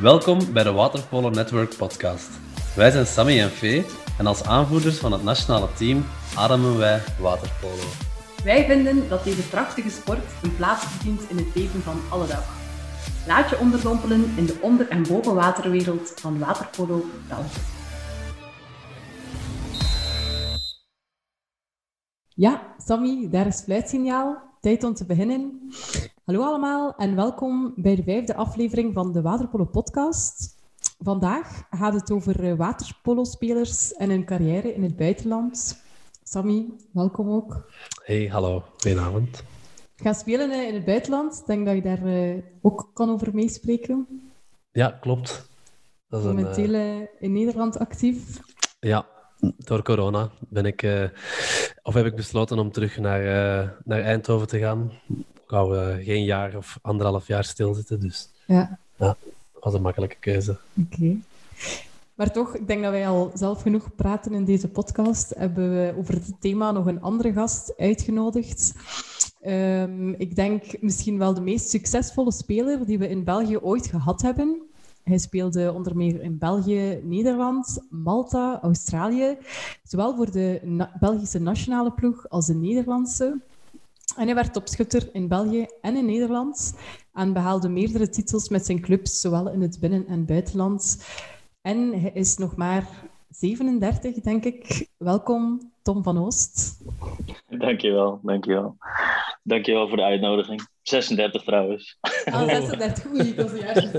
Welkom bij de Waterpolo Network podcast. Wij zijn Sammy en Fee en als aanvoerders van het nationale team ademen wij waterpolo. Wij vinden dat deze prachtige sport een plaats verdient in het leven van alle dag. Laat je onderdompelen in de onder- en bovenwaterwereld van waterpolo België. Ja, Sammy, daar is fluitsignaal. Tijd om te beginnen. Hallo allemaal en welkom bij de vijfde aflevering van de Waterpolo podcast. Vandaag gaat het over eh, waterpolo-spelers en hun carrière in het buitenland. Sammy, welkom ook. Hey, hallo. Goedenavond. Gaan spelen eh, in het buitenland. Ik denk dat je daar eh, ook kan over meespreken. Ja, klopt. Dat is Momenteel in Nederland actief. ja, door corona ben ik, eh, of heb ik besloten om terug naar, eh, naar Eindhoven te gaan. Ik wou eh, geen jaar of anderhalf jaar stilzitten, dus Ja, dat was een makkelijke keuze. oké. Maar toch, ik denk dat wij al zelf genoeg praten in deze podcast. Hebben we over het thema nog een andere gast uitgenodigd. Ehm, ik denk misschien wel de meest succesvolle speler die we in België ooit gehad hebben. Hij speelde onder meer in België, Nederland, Malta, Australië. Zowel voor de na- Belgische nationale ploeg als de Nederlandse. En hij werd topschutter in België en in Nederland. En behaalde meerdere titels met zijn clubs, zowel in het binnen- en buitenland. En hij is nog maar 37, denk ik. Welkom, Tom van Oost. Dankjewel, dankjewel. Dankjewel voor de uitnodiging. 36 trouwens. Ah, 36, oei, dat is juist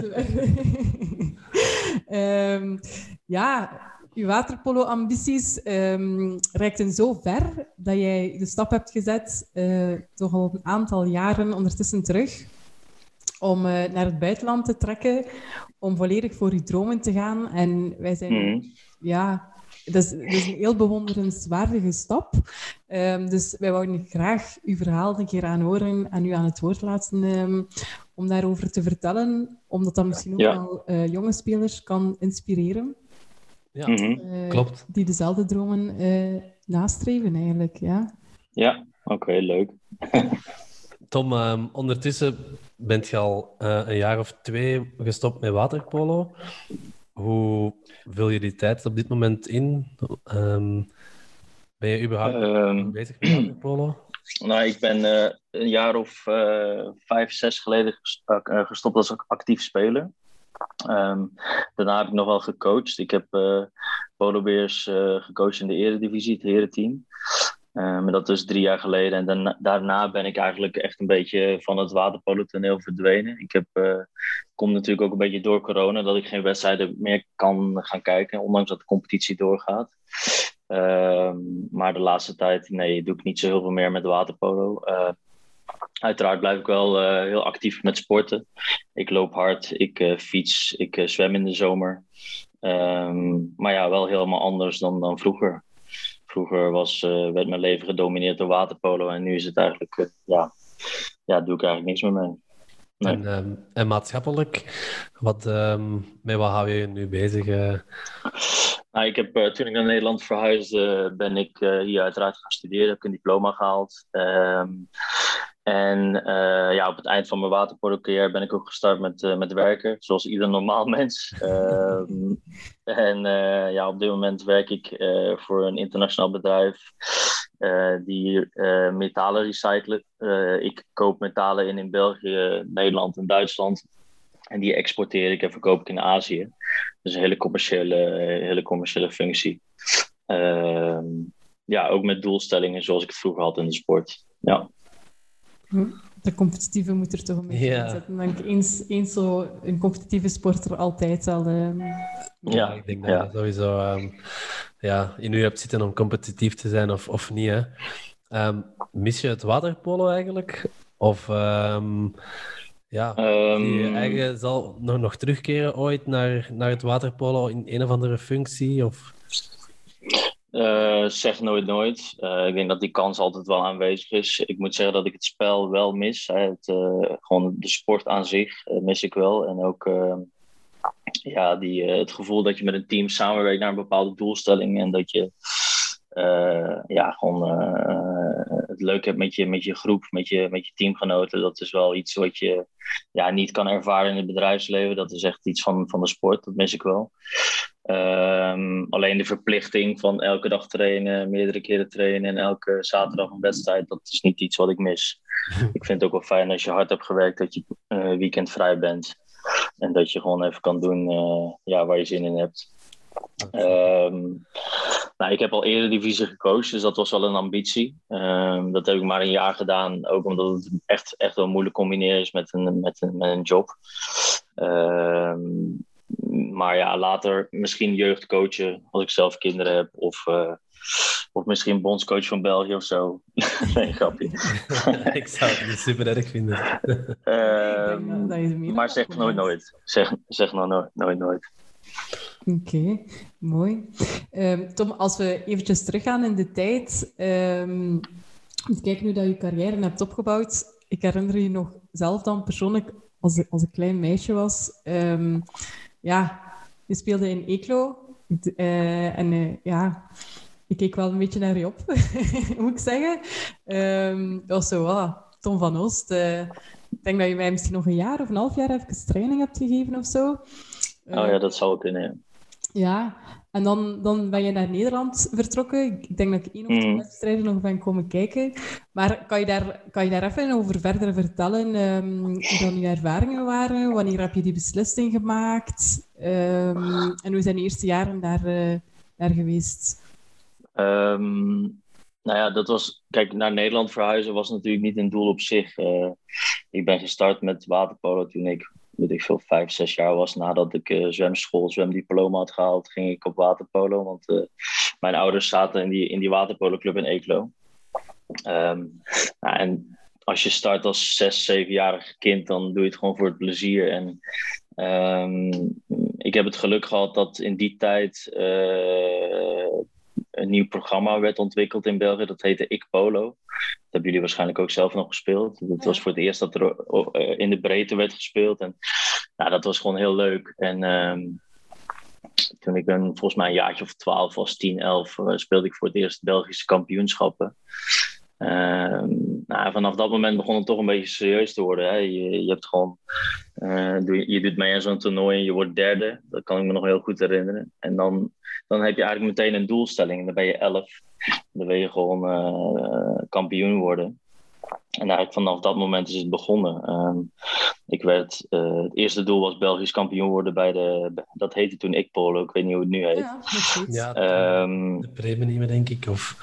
Ehm, ja, je waterpolo-ambities ehm, reikten zo ver dat jij de stap hebt gezet, eh, toch al een aantal jaren ondertussen terug, om eh, naar het buitenland te trekken, om volledig voor je dromen te gaan. En wij zijn Mhm. ja, dat is, dat is een heel bewonderenswaardige stap. Ehm, dus wij wouden graag uw verhaal een keer aan horen en u aan het woord laten ehm, om daarover te vertellen, omdat dat misschien ook Ja. wel eh, jonge spelers kan inspireren, Ja, Mhm. eh, klopt. die dezelfde dromen eh, nastreven eigenlijk. Ja. Ja, oké, leuk. Tom, ehm, ondertussen bent je al eh, een jaar of twee gestopt met waterpolo. Hoe vul je die tijd op dit moment in? Ehm, ben je überhaupt Ehm, bezig met waterpolo? nou, ik ben eh, een jaar of eh, vijf, zes geleden eh, gestopt als ac- actief speler. Ehm, daarna heb ik nog wel gecoacht. Ik heb eh polobeers gecoacht in de eredivisie, het herenteam. Eh, maar dat is drie jaar geleden. En daarna, ben ik eigenlijk echt een beetje van het waterpolotoneel verdwenen. Ik heb, eh, kom natuurlijk ook een beetje door corona dat ik geen wedstrijden meer kan gaan kijken, ondanks dat de competitie doorgaat. Ehm, maar de laatste tijd, nee, doe ik niet zo heel veel meer met waterpolo. Eh, uiteraard blijf ik wel heel actief met sporten. Ik loop hard, ik fiets, ik zwem in de zomer. Ehm, maar ja, wel helemaal anders dan, dan vroeger. Vroeger was, eh, werd mijn leven gedomineerd door waterpolo en nu is het eigenlijk, eh, ja, ja, doe ik eigenlijk niks meer mee. Nee. En, ehm, en maatschappelijk, wat, ehm, met wat hou je je nu bezig? eh? Nou, ik heb, toen ik naar Nederland verhuisde, ben ik hier uiteraard gaan studeren. Heb ik een diploma gehaald. Ehm, en eh, ja, op het eind van mijn waterpolo-carrière ben ik ook gestart met, eh, met werken, zoals ieder normaal mens. Ehm, en eh, ja, op dit moment werk ik voor een internationaal bedrijf die metalen recyclen. Ik koop metalen in in België, Nederland en Duitsland. En die exporteer ik en verkoop ik in Azië. Dus een hele commerciële, hele commerciële functie. Ehm, ja, ook met doelstellingen zoals ik het vroeger had in de sport. Ja, De competitieve moet er toch een beetje Ja. in zitten. Denk ik, eens, eens zo een competitieve sporter altijd al... ehm, Ja, ik denk dat ja. je sowieso ehm, ja, in u hebt zitten om competitief te zijn of, of niet. Hè? Ehm, mis je het waterpolo eigenlijk? Of ehm, ja, je eigen zal nog, nog terugkeren ooit naar, naar het waterpolo in een of andere functie? Of... eh, zeg nooit nooit. Eh, ik denk dat die kans altijd wel aanwezig is. Ik moet zeggen dat ik het spel wel mis. Het, eh, gewoon de sport aan zich mis ik wel. En ook ja, die, het gevoel dat je met een team samenwerkt naar een bepaalde doelstelling. En dat je ja, gewoon het leuk hebt met je, met je groep, met je, met je teamgenoten. Dat is wel iets wat je ja, niet kan ervaren in het bedrijfsleven. Dat is echt iets van, van de sport, dat mis ik wel. Ehm, alleen de verplichting van elke dag trainen, meerdere keren trainen en elke zaterdag een wedstrijd, dat is niet iets wat ik mis. ik vind het ook wel fijn als je hard hebt gewerkt, dat je uh, weekend vrij bent. En dat je gewoon even kan doen uh, ja, waar je zin in hebt. Um, nou, ik heb al eerder divisie gecoacht, dus dat was wel een ambitie. Um, dat heb ik maar een jaar gedaan, ook omdat het echt, echt wel moeilijk combineren is met een, met een, met een job. Um, maar ja, later misschien jeugdcoachen als ik zelf kinderen heb. Of, uh, of misschien bondscoach van België of zo. nee, grapje. ik zou het niet super erg vinden. um, maar zeg nooit nooit. Zeg, zeg nou nooit nooit. nooit. Oké, okay, mooi. Um, Tom, als we eventjes teruggaan in de tijd. Um, kijken hoe dat je carrière hebt opgebouwd. Ik herinner je nog zelf dan persoonlijk, als, als ik klein meisje was, um, ja, je speelde in Eeklo. Uh, en uh, ja, ik keek wel een beetje naar je op, moet ik zeggen. dat was zo, ah, Tom van Oost. Uh, ik denk dat je mij misschien nog een jaar of een half jaar even training hebt gegeven of zo. oh ja, dat zou kunnen. Ja, en dan, dan ben je naar Nederland vertrokken. Ik denk dat ik één of twee mm. wedstrijden nog ben komen kijken. Maar kan je daar, kan je daar even over verder vertellen um, hoe dan je ervaringen waren? Wanneer heb je die beslissing gemaakt? Um, en hoe zijn de eerste jaren daar, uh, daar geweest? Um, nou ja, dat was... Kijk, naar Nederland verhuizen was natuurlijk niet een doel op zich. Uh, ik ben gestart met waterpolo toen ik weet ik veel, vijf, zes jaar was nadat ik uh, zwemschool, zwemdiploma had gehaald, ging ik op waterpolo. Want uh, mijn ouders zaten in die, in die waterpoloclub in Eeklo. Um, nou, en als je start als zes, zevenjarig kind, dan doe je het gewoon voor het plezier. En um, ik heb het geluk gehad dat in die tijd uh, een nieuw programma werd ontwikkeld in België. Dat heette Ik Polo. Dat hebben jullie waarschijnlijk ook zelf nog gespeeld. Dat was voor het eerst dat er eh, in de breedte werd gespeeld. En nou, dat was gewoon heel leuk. En um, toen ik ben volgens mij een jaartje of twaalf was, 10, 11, uh, speelde ik voor het eerst Belgische kampioenschappen. Um, nou, vanaf dat moment begon het toch een beetje serieus te worden. Hè. Je, je hebt gewoon, uh, doe, je doet mee aan zo'n toernooi en je wordt derde. Dat kan ik me nog heel goed herinneren. En dan dan heb je eigenlijk meteen een doelstelling. Dan ben je elf. Dan wil je gewoon uh, kampioen worden. En eigenlijk vanaf dat moment is het begonnen. Um, ik werd, uh, het eerste doel was Belgisch kampioen worden bij de, dat heette toen ik Polo, ik weet niet hoe het nu heet. Ja, ja um, de Bremen denk ik. Of...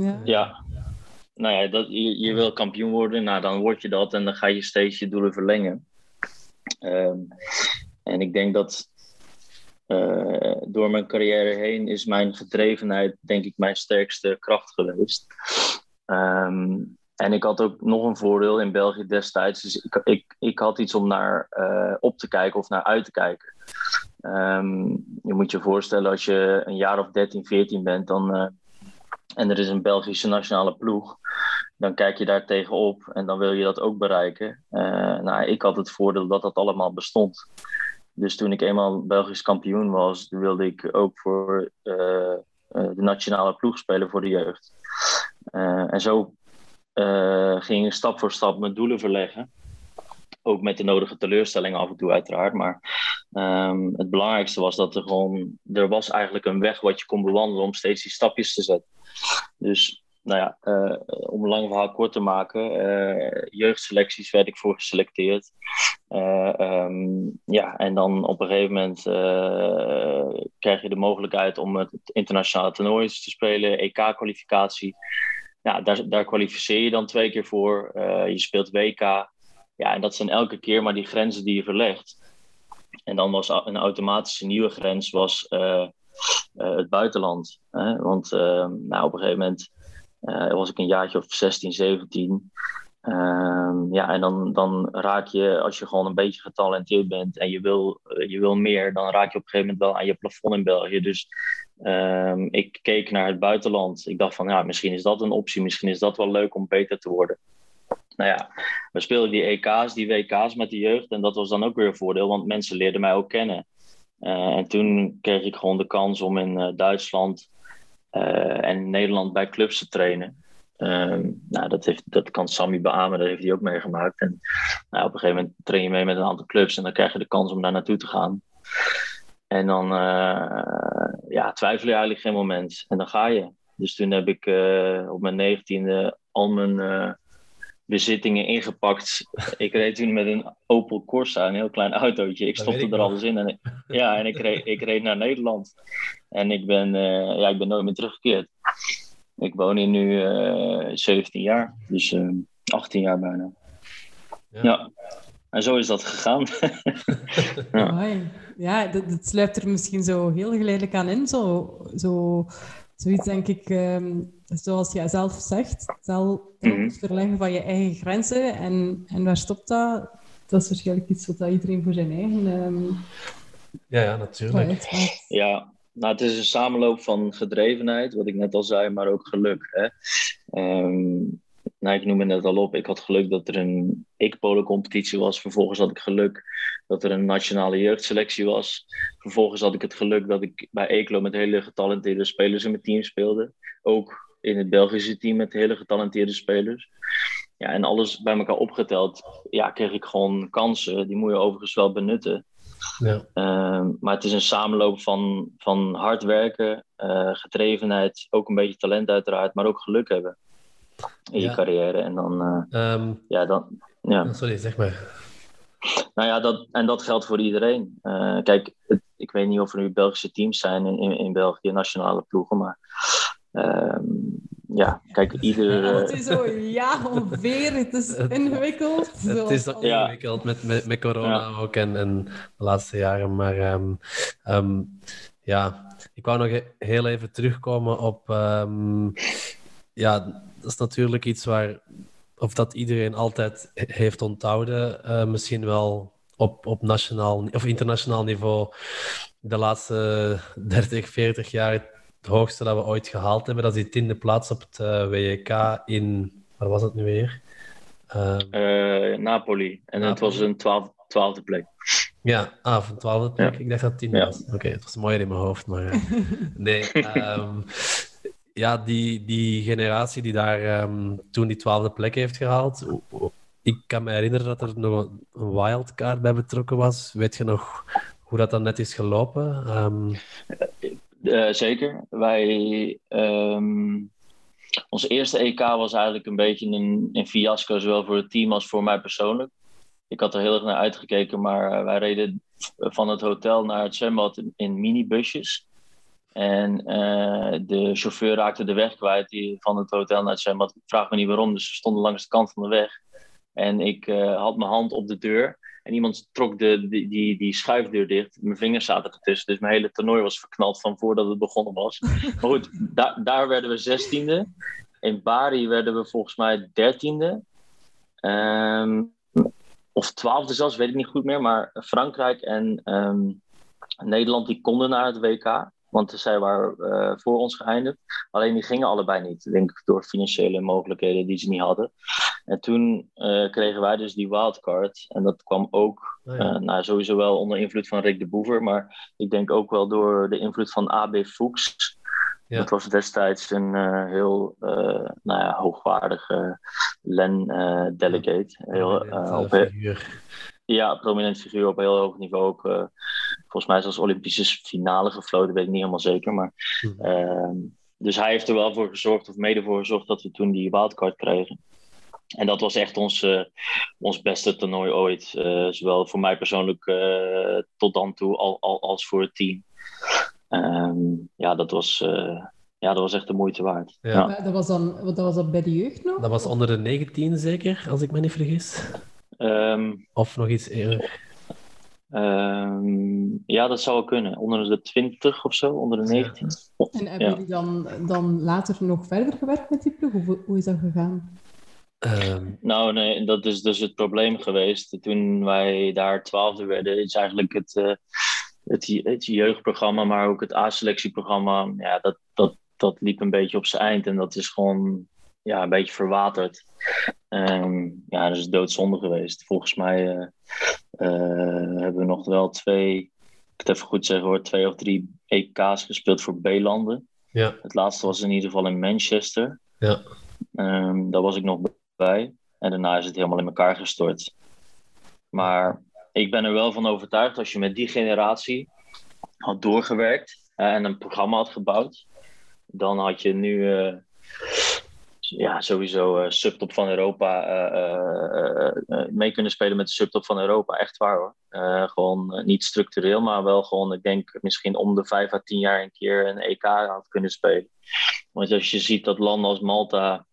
Ja. ja. Nou ja, dat, je, je wil kampioen worden, nou dan word je dat en dan ga je steeds je doelen verlengen. Um, en ik denk dat uh, door mijn carrière heen is mijn gedrevenheid, denk ik, mijn sterkste kracht geweest. Um, en ik had ook nog een voordeel in België destijds. Dus ik, ik, ik had iets om naar uh, op te kijken of naar uit te kijken. Um, je moet je voorstellen, als je een jaar of 13, 14 bent, dan, uh, en er is een Belgische nationale ploeg, dan kijk je daar tegenop en dan wil je dat ook bereiken. Uh, nou, ik had het voordeel dat dat allemaal bestond. Dus toen ik eenmaal Belgisch kampioen was, wilde ik ook voor uh, de nationale ploeg spelen voor de jeugd. En zo ging ik stap voor stap mijn doelen verleggen. Ook met de nodige teleurstellingen af en toe uiteraard. Maar um, het belangrijkste was dat er gewoon... Er was eigenlijk een weg wat je kon bewandelen om steeds die stapjes te zetten. Dus nou ja, uh, om een lang verhaal kort te maken, uh, jeugdselecties werd ik voor geselecteerd. Uh, um, ja, en dan op een gegeven moment krijg je de mogelijkheid om het internationale toernooi te spelen, EK-kwalificatie. Ja, daar, daar kwalificeer je dan twee keer voor. je speelt WK. Ja, en dat zijn elke keer maar die grenzen die je verlegt. En dan was een automatische nieuwe grens was, het buitenland. Hè? Want nou, op een gegeven moment was ik een jaartje of 16, 17. Um, ja, en dan, dan raak je, als je gewoon een beetje getalenteerd bent en je wil, eh, je wil meer, dan raak je op een gegeven moment wel aan je plafond in België. Dus um, ik keek naar het buitenland. Ik dacht van, ja, misschien is dat een optie, misschien is dat wel leuk om beter te worden. Nou ja, we speelden die EK's, die WK's met de jeugd en dat was dan ook weer een voordeel, want mensen leerden mij ook kennen. Uh, en toen kreeg ik gewoon de kans om in uh, Duitsland en in Nederland bij clubs te trainen. Ehm, nou, dat, heeft, dat kan Sammy beamen, dat heeft hij ook meegemaakt. En nou, op een gegeven moment train je mee met een aantal clubs en dan krijg je de kans om daar naartoe te gaan. En dan ja, twijfel je eigenlijk geen moment. En dan ga je. Dus toen heb ik op mijn negentiende al mijn bezittingen ingepakt. Ik reed toen met een Opel Corsa, een heel klein autootje. Ik stopte er alles in. En, ja, en ik reed, ik reed naar Nederland. En ik ben, uh, ja, ik ben nooit meer teruggekeerd. Ik woon hier nu uh, eh, 17 jaar, dus uh, eh, 18 jaar bijna. Ja. ja. En zo is dat gegaan. ja, ja dat, dat sluipt er misschien zo heel geleidelijk aan in. Zo, zo zoiets denk ik, um, zoals jij zelf zegt, zelf mm verleggen van je eigen grenzen. En, en waar stopt dat? Dat is waarschijnlijk iets wat iedereen voor zijn eigen... Um, ja, ja, natuurlijk. Ja, nou, het is een samenloop van gedrevenheid, wat ik net al zei, maar ook geluk. Hè? Um, nou, ik noemde net al op, ik had geluk dat er een ik-polo-competitie was. Vervolgens had ik geluk dat er een nationale jeugdselectie was. Vervolgens had ik het geluk dat ik bij Eeklo met hele getalenteerde spelers in mijn team speelde. Ook in het Belgische team met hele getalenteerde spelers. Ja, en alles bij elkaar opgeteld, ja, kreeg ik gewoon kansen. Die moet je overigens wel benutten. Ja. Ehm, maar het is een samenloop van, van hard werken, uh, gedrevenheid, ook een beetje talent uiteraard, maar ook geluk hebben in je carrière. En dan, uh, ja, dan, ja. Oh, sorry, zeg maar. Nou ja, dat, en dat geldt voor iedereen. Uh, kijk, het, ik weet niet of er nu Belgische teams zijn in, in, in België, nationale ploegen, maar uh, ja, kijk, ieder... Ja, het is zo, ja, ongeveer, het is ingewikkeld. Het is ingewikkeld met, met, met corona ook en, en de laatste jaren, maar um, um, ja, ik wou nog heel even terugkomen op um, ja, dat is natuurlijk iets waar, of dat iedereen altijd heeft onthouden, uh, misschien wel op, op nationaal of internationaal niveau, de laatste 30, 40 jaar het hoogste dat we ooit gehaald hebben. Dat is die tiende plaats op het uh, eh, WK in, waar was het nu weer? Uh, Napoli. En het was een twaalfde, twaalfde plek. Ja, ah, van twaalfde plek. Ik dacht dat het tien ja. was. Oké, het was mooier in mijn hoofd, maar nee. Um, ja, die, die generatie die daar um, toen die twaalfde plek heeft gehaald. Ik kan me herinneren dat er nog een wildcard bij betrokken was. Weet je nog hoe dat dan net is gelopen? Um... Uh, zeker. Wij, um, ons eerste EK was eigenlijk een beetje een, fiasco, zowel voor het team als voor mij persoonlijk. Ik had er heel erg naar uitgekeken, maar uh, wij reden van het hotel naar het zwembad in, in minibusjes. En uh, de chauffeur raakte de weg kwijt die, van het hotel naar het zwembad. Ik vraag me niet waarom, dus ze stonden langs de kant van de weg. En ik uh, had mijn hand op de deur. En iemand trok de, die, die, die schuifdeur dicht. Mijn vingers zaten ertussen. Dus mijn hele toernooi was verknald van voordat het begonnen was. Maar goed, daar, werden we zestiende. In Bari werden we volgens mij dertiende. Um, of twaalfde zelfs, weet ik niet goed meer. Maar Frankrijk en um, Nederland die konden naar het WK. Want zij waren uh, voor ons geëindigd. Alleen die gingen allebei niet, denk ik, door financiële mogelijkheden die ze niet hadden. En toen uh, kregen wij dus die wildcard. En dat kwam ook oh ja. uh, nou, sowieso wel onder invloed van Rick de Boever. Maar ik denk ook wel door de invloed van AB Fuchs. Ja. Dat was destijds een heel nou ja, hoogwaardige LEN-delegate. Heel, op, ja, prominent figuur op heel hoog niveau. Ook, uh, volgens mij zelfs Olympische finale gefloten, weet ik niet helemaal zeker. Maar, uh, dus hij heeft er wel voor gezorgd, of mede voor gezorgd, dat we toen die wildcard kregen. En dat was echt ons, uh, ons beste toernooi ooit. Uh, zowel voor mij persoonlijk tot dan toe al, al, als voor het team. Um, ja, dat was, ja, dat was echt de moeite waard. Ja. ja. Dat, was dan, dat was dat bij de jeugd nog? Dat was onder de 19 zeker, als ik me niet vergis. Um, of nog iets eerder? Um, ja, dat zou wel kunnen. Onder de 20 of zo, onder de 19. En hebben jullie dan, dan later nog verder gewerkt met die ploeg? Hoe, hoe is dat gegaan? Um, nou, nee, dat is dus het probleem geweest. Toen wij daar twaalfde werden, is eigenlijk het, uh, het, het jeugdprogramma, maar ook het A-selectieprogramma, ja, dat, dat, dat liep een beetje op zijn eind. En dat is gewoon ja, een beetje verwaterd. Um, ja, dat is doodzonde geweest. Volgens mij uh, uh, hebben we nog wel twee, ik het even goed zeggen hoor, twee of drie EK's gespeeld voor B-landen. Ja. Het laatste was in ieder geval in Manchester. Ja. Ehm, daar was ik nog bij. En daarna is het helemaal in elkaar gestort. Maar ik ben er wel van overtuigd, als je met die generatie had doorgewerkt eh, en een programma had gebouwd, dan had je nu eh, ja, sowieso uh, subtop van Europa mee kunnen spelen met de subtop van Europa. Echt waar hoor. gewoon niet structureel, maar wel gewoon, ik denk misschien om de vijf à tien jaar een keer een EK had kunnen spelen. Want als je ziet dat landen als Malta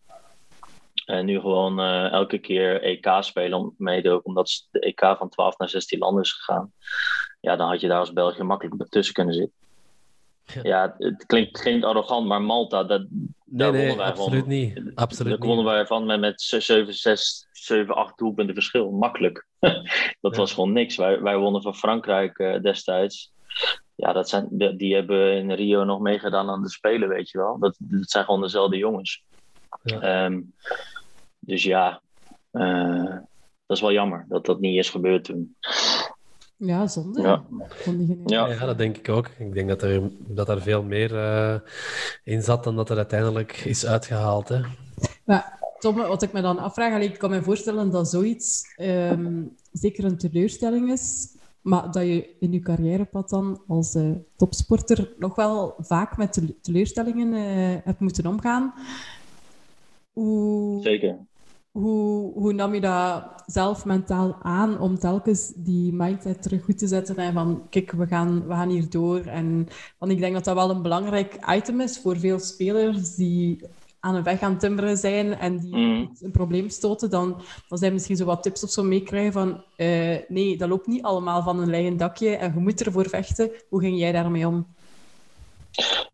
nu gewoon elke keer EK spelen, mede ook omdat de EK van 12 naar 16 landen is gegaan. Ja, dan had je daar als België makkelijk tussen kunnen zitten. Ja, het klinkt, geen arrogant, maar Malta, dat, daar nee, wonnen wij absoluut van. niet. Absoluut Daar wonnen wij van met, met 7, 6, 7, 8 doelpunten verschil. Makkelijk. dat Ja. was gewoon niks. Wij, wij wonnen van Frankrijk eh, destijds. Ja, dat zijn, die, die hebben in Rio nog meegedaan aan de Spelen, weet je wel. Dat, dat zijn gewoon dezelfde jongens. Ja. Ehm, dus ja, eh, dat is wel jammer dat dat niet is gebeurd toen. Ja, zonde. Ja. Ja. Ja, dat denk ik ook. Ik denk dat er, dat er veel meer eh, in zat dan dat er uiteindelijk is uitgehaald. Hè. Maar Tom, wat ik me dan afvraag, allee, ik kan me voorstellen dat zoiets ehm, zeker een teleurstelling is, maar dat je in je carrièrepad dan als eh, topsporter nog wel vaak met tele- teleurstellingen eh, hebt moeten omgaan. Hoe, Zeker. Hoe, hoe nam je dat zelf mentaal aan om telkens die mindset terug goed te zetten en van kijk, we gaan, we gaan hier door. En, want ik denk dat dat wel een belangrijk item is voor veel spelers die aan een weg aan het timmeren zijn en die iets- een probleem stoten, dan, dan zijn misschien zo wat tips of zo meekrijgen van eh, nee, dat loopt niet allemaal van een leien dakje en je moet ervoor vechten. Hoe ging jij daarmee om?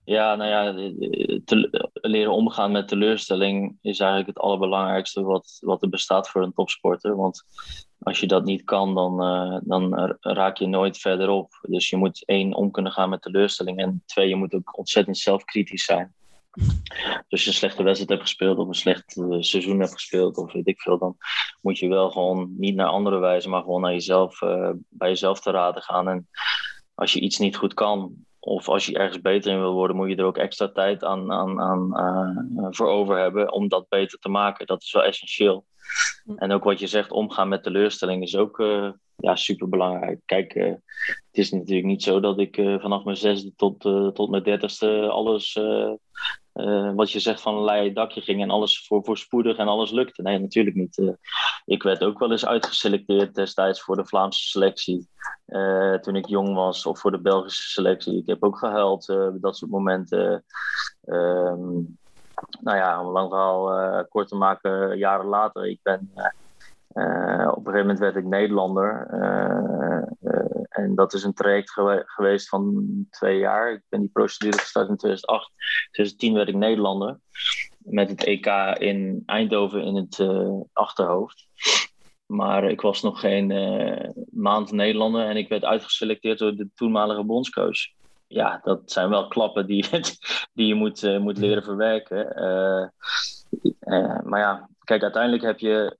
Ja, nou ja, leren omgaan met teleurstelling is eigenlijk het allerbelangrijkste wat, wat er bestaat voor een topsporter. Want als je dat niet kan, dan, eh, dan raak je nooit verder op. Dus je moet één, om kunnen gaan met teleurstelling. En twee, je moet ook ontzettend zelfkritisch zijn. Dus als je een slechte wedstrijd hebt gespeeld of een slecht eh, seizoen hebt gespeeld of weet ik veel, dan moet je wel gewoon niet naar anderen wijzen, maar gewoon naar jezelf, eh, bij jezelf te raden gaan. En als je iets niet goed kan, of als je ergens beter in wil worden, moet je er ook extra tijd aan, aan, aan eh, voor over hebben om dat beter te maken. Dat is wel essentieel. En ook wat je zegt, omgaan met teleurstelling is ook eh, ja, super belangrijk. Kijk, eh, het is natuurlijk niet zo dat ik eh, vanaf mijn zesde tot, eh, tot mijn dertigste alles, eh, wat je zegt, van een leien dakje ging en alles voor, voorspoedig en alles lukte. Nee, natuurlijk niet. Eh, ik werd ook wel eens uitgeselecteerd destijds voor de Vlaamse selectie. eh, toen ik jong was, of voor de Belgische selectie. Ik heb ook gehuild, eh, dat soort momenten. Ehm, nou ja, om een lang verhaal kort te maken, jaren later. Ik ben, op een gegeven moment werd ik Nederlander. En dat is een traject gewe- geweest van twee jaar. Ik ben die procedure gestart in 2008. 2010 werd ik Nederlander. Met het EK in Eindhoven in het eh, achterhoofd. Maar ik was nog geen eh, maand Nederlander en ik werd uitgeselecteerd door de toenmalige bondscoach. Ja, dat zijn wel klappen die, die je moet, eh, moet leren verwerken. Maar ja, kijk, uiteindelijk heb je,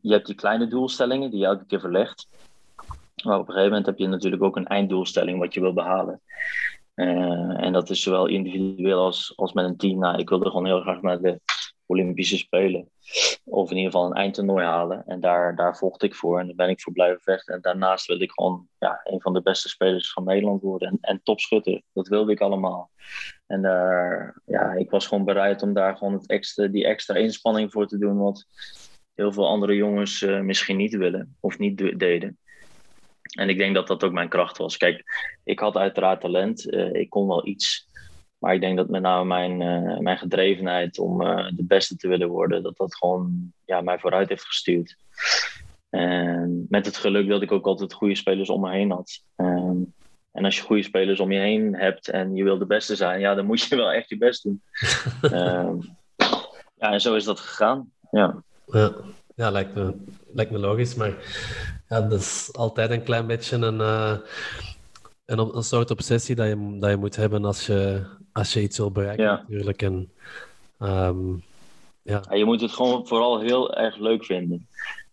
je hebt die kleine doelstellingen die je elke keer verlegt. Maar op een gegeven moment heb je natuurlijk ook een einddoelstelling wat je wil behalen. Eh, en dat is zowel individueel als, als met een team. Nou, ik wilde gewoon heel graag naar de Olympische Spelen. Of in ieder geval een eindtoernooi halen. En daar, daar vocht ik voor. En daar ben ik voor blijven vechten. En daarnaast wilde ik gewoon ja, een van de beste spelers van Nederland worden. En, en topschutter. Dat wilde ik allemaal. En daar, ja, ik was gewoon bereid om daar gewoon het die extra inspanning voor te doen. Wat heel veel andere jongens eh, misschien niet willen. Of niet de- deden. En ik denk dat dat ook mijn kracht was. Kijk, ik had uiteraard talent. Eh, ik kon wel iets. Maar ik denk dat met name mijn, eh, mijn gedrevenheid om eh, de beste te willen worden, dat dat gewoon ja, mij vooruit heeft gestuurd. En met het geluk dat ik ook altijd goede spelers om me heen had. Ehm, en als je goede spelers om je heen hebt en je wil de beste zijn, ja, dan moet je wel echt je best doen. Ehm, ja, en zo is dat gegaan. Ja. Ja, ja lijkt, me, lijkt me logisch, maar ja, dat is altijd een klein beetje een, eh, een, een soort obsessie dat je, dat je moet hebben als je, als je iets wil bereiken, Ja. natuurlijk. En, ehm, ja, je moet het gewoon vooral heel erg leuk vinden.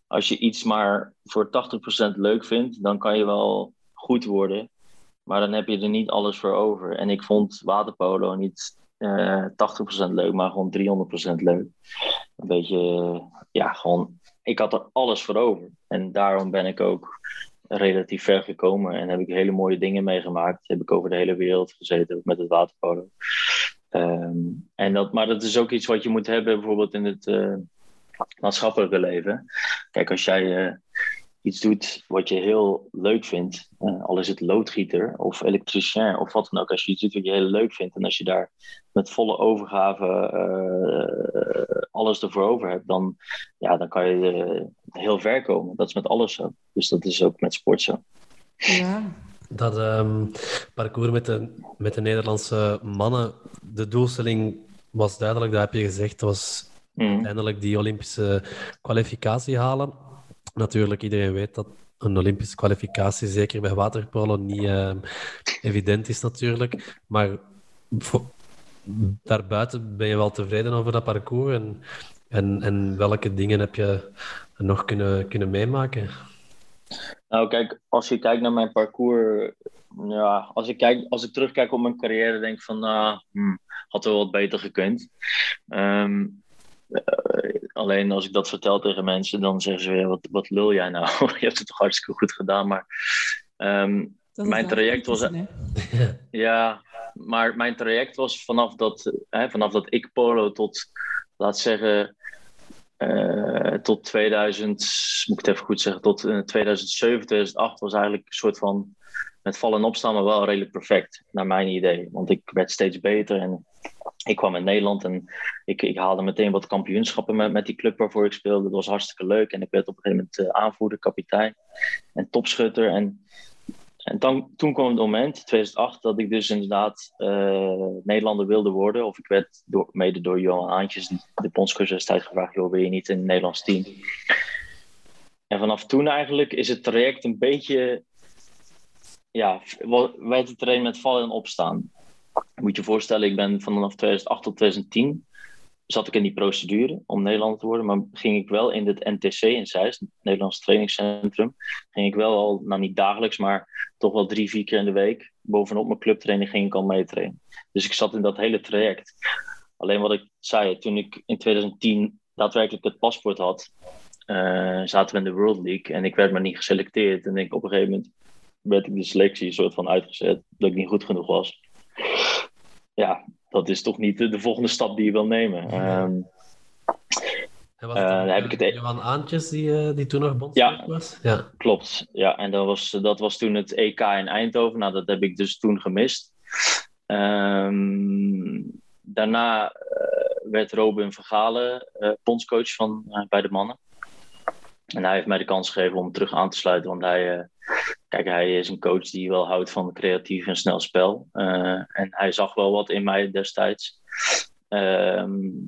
Als je iets maar voor 80% leuk vindt, dan kan je wel goed worden. maar dan heb je er niet alles voor over. En ik vond waterpolo niet uh, 80% leuk, maar gewoon 300% leuk. Een beetje, ja, gewoon, ik had er alles voor over. En daarom ben ik ook relatief ver gekomen en heb ik hele mooie dingen meegemaakt. Heb ik over de hele wereld gezeten met het waterpolo. Ehm, en dat, maar dat is ook iets wat je moet hebben bijvoorbeeld in het uh, maatschappelijke leven. Kijk, als jij uh, iets doet wat je heel leuk vindt, uh, al is het loodgieter of elektricien of wat dan ook, als je iets doet wat je heel leuk vindt en als je daar met volle overgave alles ervoor over hebt, dan, ja, dan kan je heel ver komen. Dat is met alles zo. Dus dat is ook met sport zo. Ja, dat um, parcours met de, met de Nederlandse mannen, de doelstelling was duidelijk, dat heb je gezegd, was mm. uiteindelijk die Olympische kwalificatie halen. Natuurlijk, iedereen weet dat een Olympische kwalificatie, zeker bij waterpolo, niet uh, evident is natuurlijk. Maar daarbuiten ben je wel tevreden over dat parcours en, en, en welke dingen heb je nog kunnen, kunnen meemaken? Nou, kijk, als je kijkt naar mijn parcours, ja, als ik, kijk, als ik terugkijk op mijn carrière, denk ik van, nou, hmm, had wel wat beter gekund. Um, alleen als ik dat vertel tegen mensen, dan zeggen ze weer, wat, wat lul jij nou? je hebt het toch hartstikke goed gedaan, maar um, mijn traject was... ja, maar mijn traject was vanaf dat, hè, vanaf dat ik polo tot, laat zeggen, uh, tot 2000, moet ik het even goed zeggen, tot 2007, eh, 2008 was eigenlijk een soort van met vallen en opstaan, maar wel redelijk perfect, naar mijn idee. Want ik werd steeds beter en ik kwam in Nederland en ik, ik haalde meteen wat kampioenschappen met, met die club waarvoor ik speelde. Dat was hartstikke leuk en ik werd op een gegeven moment uh, aanvoerder, kapitein en topschutter. En en dan, toen kwam het moment, 2008, dat ik dus inderdaad uh, Nederlander wilde worden. Of ik werd door, mede door Johan Aantjes, de bondscoach destijds gevraagd, joh, wil je niet in het Nederlands team? En vanaf toen eigenlijk is het traject een beetje, ja, werd het terrein met vallen en opstaan. Moet je voorstellen, ik ben vanaf 2008 tot 2010 zat ik in die procedure om Nederlander te worden, maar ging ik wel in het NTC in Zeist, het Nederlands Trainingscentrum, ging ik wel al, nou niet dagelijks, maar toch wel drie, vier keer in de week, bovenop mijn clubtraining ging ik al meetrainen. Dus ik zat in dat hele traject. Alleen wat ik zei, toen ik in 2010 daadwerkelijk het paspoort had, uh, zaten we in de World League en ik werd maar niet geselecteerd. En ik, op een gegeven moment werd ik de selectie soort van uitgezet, dat ik niet goed genoeg was. Ja, dat is toch niet de, de volgende stap die je wil nemen. Um, en was uh, heb ik het e- Johan Aantjes die, uh, die toen nog bondscoach ja, was? Ja, klopt. Ja, en dat was, dat was toen het EK in Eindhoven. Nou, dat heb ik dus toen gemist. Um, daarna uh, werd Robin Vergalen bondscoach van, bij de mannen. En hij heeft mij de kans gegeven om terug aan te sluiten. Want hij, Kijk, hij is een coach die wel houdt van creatief en snel spel. Uh, en hij zag wel wat in mij destijds. Um,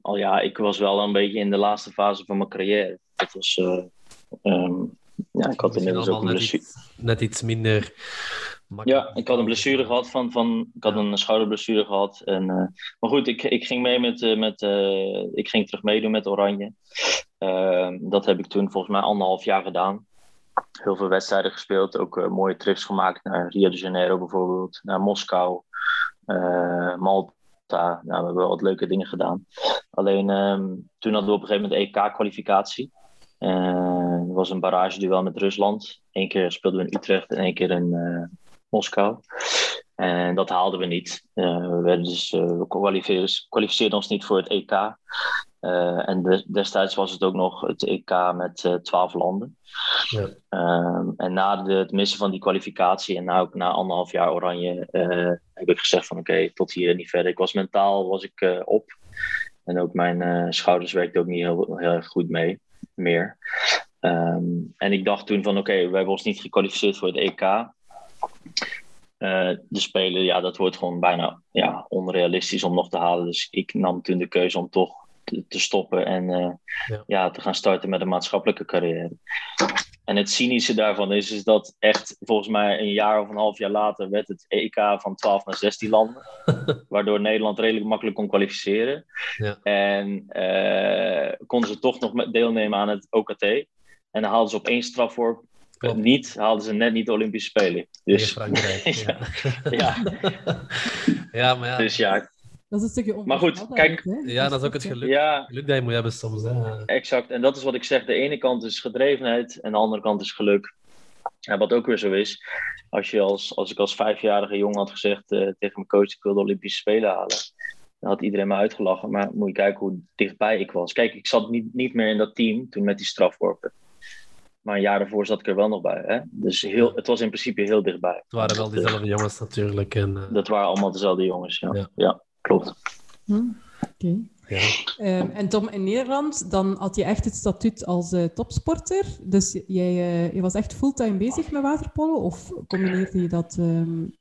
al ja, ik was wel een beetje in de laatste fase van mijn carrière. Dat was. Uh, um, ja, ik had inmiddels ook een blessure. Net iets, minder. Ja, ik had een blessure gehad van, van ik had een schouderblessure gehad. En, uh, maar goed, ik, ik ging mee met, uh, met ik ging terug meedoen met Oranje. Ehm, dat heb ik toen volgens mij anderhalf jaar gedaan heel veel wedstrijden gespeeld. Ook uh, mooie trips gemaakt naar Rio de Janeiro bijvoorbeeld, naar Moskou, uh, Malta. Nou, we hebben wel wat leuke dingen gedaan. Alleen um, toen hadden we op een gegeven moment EK-kwalificatie. Uh, er was een barrageduel met Rusland. Eén keer speelden we in Utrecht en één keer in Moskou. En dat haalden we niet. we, werden dus, we kwalificeerden ons niet voor het EK. Uh, en destijds was het ook nog het EK met uh, twaalf landen. Ja. Uh, en na de, het missen van die kwalificatie en na, ook na anderhalf jaar oranje uh, heb ik gezegd van oké, tot hier en niet verder. Ik was mentaal was ik op. En ook mijn schouders werkten ook niet heel, heel erg goed mee meer. Um, en ik dacht toen van oké, we hebben ons niet gekwalificeerd voor het EK. De Spelen, ja, dat wordt gewoon bijna ja, onrealistisch om nog te halen. Dus ik nam toen de keuze om toch te, stoppen en uh, ja. ja. te gaan starten met een maatschappelijke carrière. En het cynische daarvan is, is dat echt volgens mij een jaar of een half jaar later werd het EK van 12 naar 16 landen. waardoor Nederland redelijk makkelijk kon kwalificeren. Ja. En uh, konden ze toch nog deelnemen aan het OKT. En dan haalden ze op één strafworp Klopt. niet, haalden ze net niet de Olympische Spelen. Dus... Frankrijk, ja. ja. ja. maar ja. Dus ja, dat is een stukje Maar goed, kijk. Ja, dat is ook het geluk, ja, geluk dat je moet hebben soms. Hè. Exact. En dat is wat ik zeg. De ene kant is gedrevenheid en de andere kant is geluk. En wat ook weer zo is, als, je als, als ik als vijfjarige jongen had gezegd uh, tegen mijn coach, ik wil de Olympische Spelen halen, dan had iedereen me uitgelachen. Maar moet je kijken hoe dichtbij ik was. Kijk, ik zat niet, niet meer in dat team toen met die strafworpen. Maar een jaar daarvoor zat ik er wel nog bij. Hè? Dus heel, het was in principe heel dichtbij. Het waren wel diezelfde jongens natuurlijk. En, uh... Dat waren allemaal dezelfde jongens, ja. ja. ja klopt. Hm, Oké. Ja. Ehm, en Tom, in Nederland, dan had je echt het statuut als uh, topsporter. Dus jij uh, je was echt fulltime bezig met waterpolo? Of combineerde je dat? Um...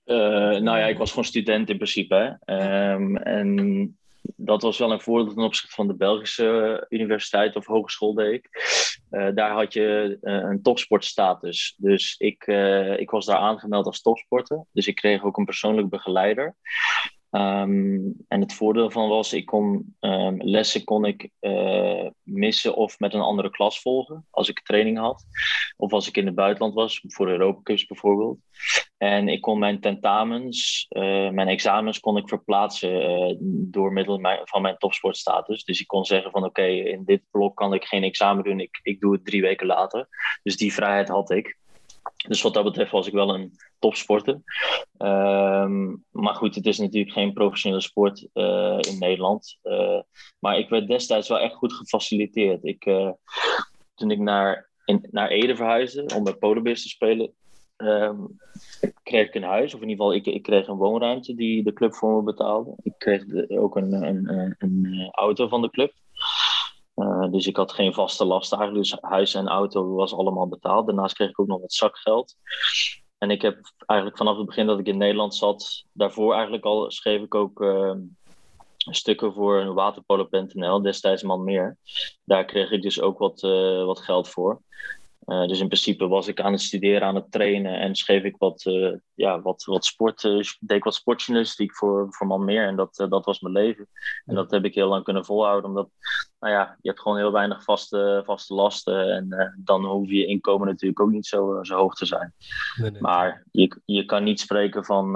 nou ja, ik was gewoon student in principe. Um, en dat was wel een voordeel ten opzichte van de Belgische universiteit of hogeschool, deed ik. daar had je een topsportstatus. Dus ik, ik was daar aangemeld als topsporter. Dus ik kreeg ook een persoonlijk begeleider. Ehm, en het voordeel van was, ik kon um, lessen kon ik missen of met een andere klas volgen als ik training had. Of als ik in het buitenland was, voor Europa Cups bijvoorbeeld. En ik kon mijn tentamens, uh, mijn examens kon ik verplaatsen uh, door middel van mijn topsportstatus. Dus ik kon zeggen van oké, in dit blok kan ik geen examen doen, ik, ik doe het drie weken later. Dus die vrijheid had ik. Dus wat dat betreft was ik wel een topsporter. Ehm, maar goed, het is natuurlijk geen professionele sport uh, in Nederland. Maar ik werd destijds wel echt goed gefaciliteerd. Ik, toen ik naar, in, naar Ede verhuisde om bij Polarbeers te spelen, um, kreeg ik een huis. Of in ieder geval, ik, ik kreeg een woonruimte die de club voor me betaalde. Ik kreeg ook een, een, een, een auto van de club. Uh, dus ik had geen vaste last eigenlijk. Dus huis en auto was allemaal betaald. Daarnaast kreeg ik ook nog wat zakgeld. En ik heb eigenlijk vanaf het begin dat ik in Nederland zat, daarvoor eigenlijk al schreef ik ook uh, stukken voor waterpolo.nl, destijds man meer. Daar kreeg ik dus ook wat, wat geld voor. Uh, dus in principe was ik aan het studeren, aan het trainen en schreef ik wat, uh, ja, wat, wat sport, uh, deed ik wat sportjournalistiek voor, voor Man Meer. En dat, dat was mijn leven. En dat heb ik heel lang kunnen volhouden, omdat nou ja, je hebt gewoon heel weinig vaste, vaste lasten. En dan hoef je inkomen natuurlijk ook niet zo, zo hoog te zijn. Nee, nee. Maar je, je kan niet spreken van,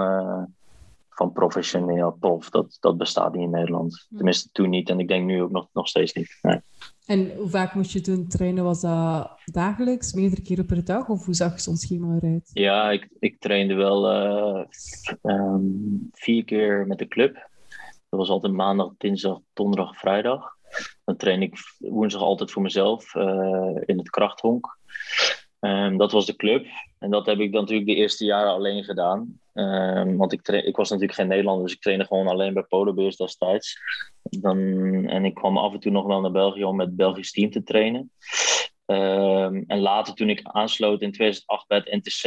van professioneel prof. Dat, dat bestaat niet in Nederland. Tenminste toen niet en ik denk nu ook nog, nog steeds niet. Nee. En hoe vaak moest je toen trainen? Was dat dagelijks, meerdere keren per dag? Of hoe zag zo'n schema eruit? Ja, ik, ik trainde wel uh, um, vier keer met de club. Dat was altijd maandag, dinsdag, donderdag, vrijdag. Dan train ik woensdag altijd voor mezelf uh, in het krachthonk. Um, dat was de club. En dat heb ik dan natuurlijk de eerste jaren alleen gedaan. Um, want ik, ik was natuurlijk geen Nederlander, dus ik trainde gewoon alleen bij Polarbeers destijds. Dan, en ik kwam af en toe nog wel naar België om met Belgisch team te trainen. Um, en later, toen ik aansloot in 2008 bij het NTC,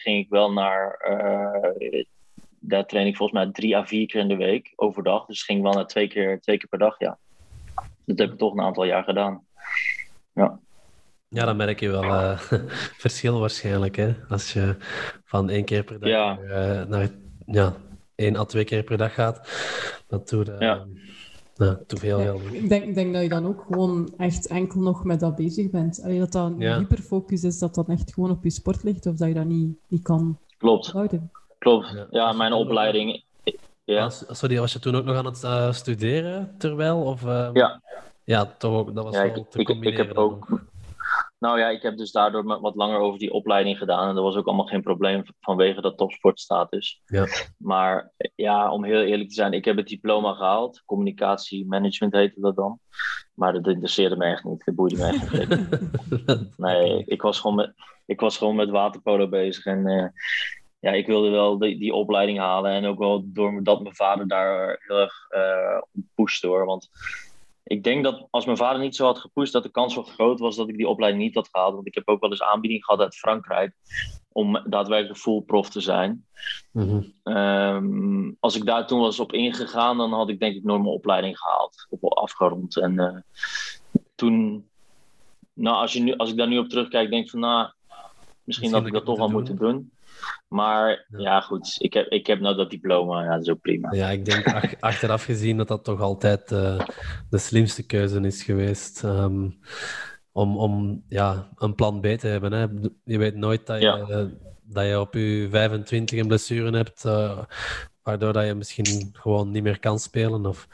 ging ik wel naar. Uh, daar train ik volgens mij drie à vier keer in de week overdag. Dus ging wel naar twee keer, twee keer per dag, ja. Dat heb ik toch een aantal jaar gedaan. Ja. Ja, dan merk je wel uh, verschil waarschijnlijk. Hè? Als je van één keer per dag ja. uh, naar ja, één à twee keer per dag gaat. Dat doet, uh, ja. nou, te veel. Ja, ik denk, denk dat je dan ook gewoon echt enkel nog met dat bezig bent. Allee, dat dat een ja. hyperfocus is, dat dat echt gewoon op je sport ligt. Of dat je dat niet, niet kan Klopt. houden. Klopt. Ja, ja mijn opleiding... Ja. Sorry, was je toen ook nog aan het uh, studeren terwijl? Of, uh, ja. Ja, toch ook. Dat was ja, wel ik, te combineren. Ik, ik heb ook... Nou ja, ik heb dus daardoor wat langer over die opleiding gedaan. En dat was ook allemaal geen probleem vanwege dat topsportstatus. Ja. Maar ja, om heel eerlijk te zijn, ik heb het diploma gehaald. Communicatiemanagement heette dat dan. Maar dat interesseerde me echt niet. Dat boeide me echt niet. nee, ik was, gewoon met, ik was gewoon met waterpolo bezig. En uh, ja, ik wilde wel die, die opleiding halen. En ook wel doordat mijn vader daar heel erg uh, op pushte hoor. Want ik denk dat als mijn vader niet zo had gepusht, dat de kans wel groot was dat ik die opleiding niet had gehaald. Want ik heb ook wel eens aanbieding gehad uit Frankrijk om daadwerkelijk full prof te zijn. Mm-hmm. Um, als ik daar toen was op ingegaan, dan had ik denk ik nooit mijn opleiding gehaald of afgerond. En uh, toen, nou, als, je nu, als ik daar nu op terugkijk, denk ik van, nou, misschien, misschien had ik dat toch wel moeten doen. Maar ja. ja, goed, ik heb, ik heb nou dat diploma, ja, dat is ook prima. Ja, ik denk ach, achteraf gezien dat dat toch altijd uh, de slimste keuze is geweest. Um, om, om ja, een plan B te hebben. Hè. Je weet nooit dat je, Ja. dat je op je 25 een blessure hebt, eh, waardoor dat je misschien gewoon niet meer kan spelen. Of,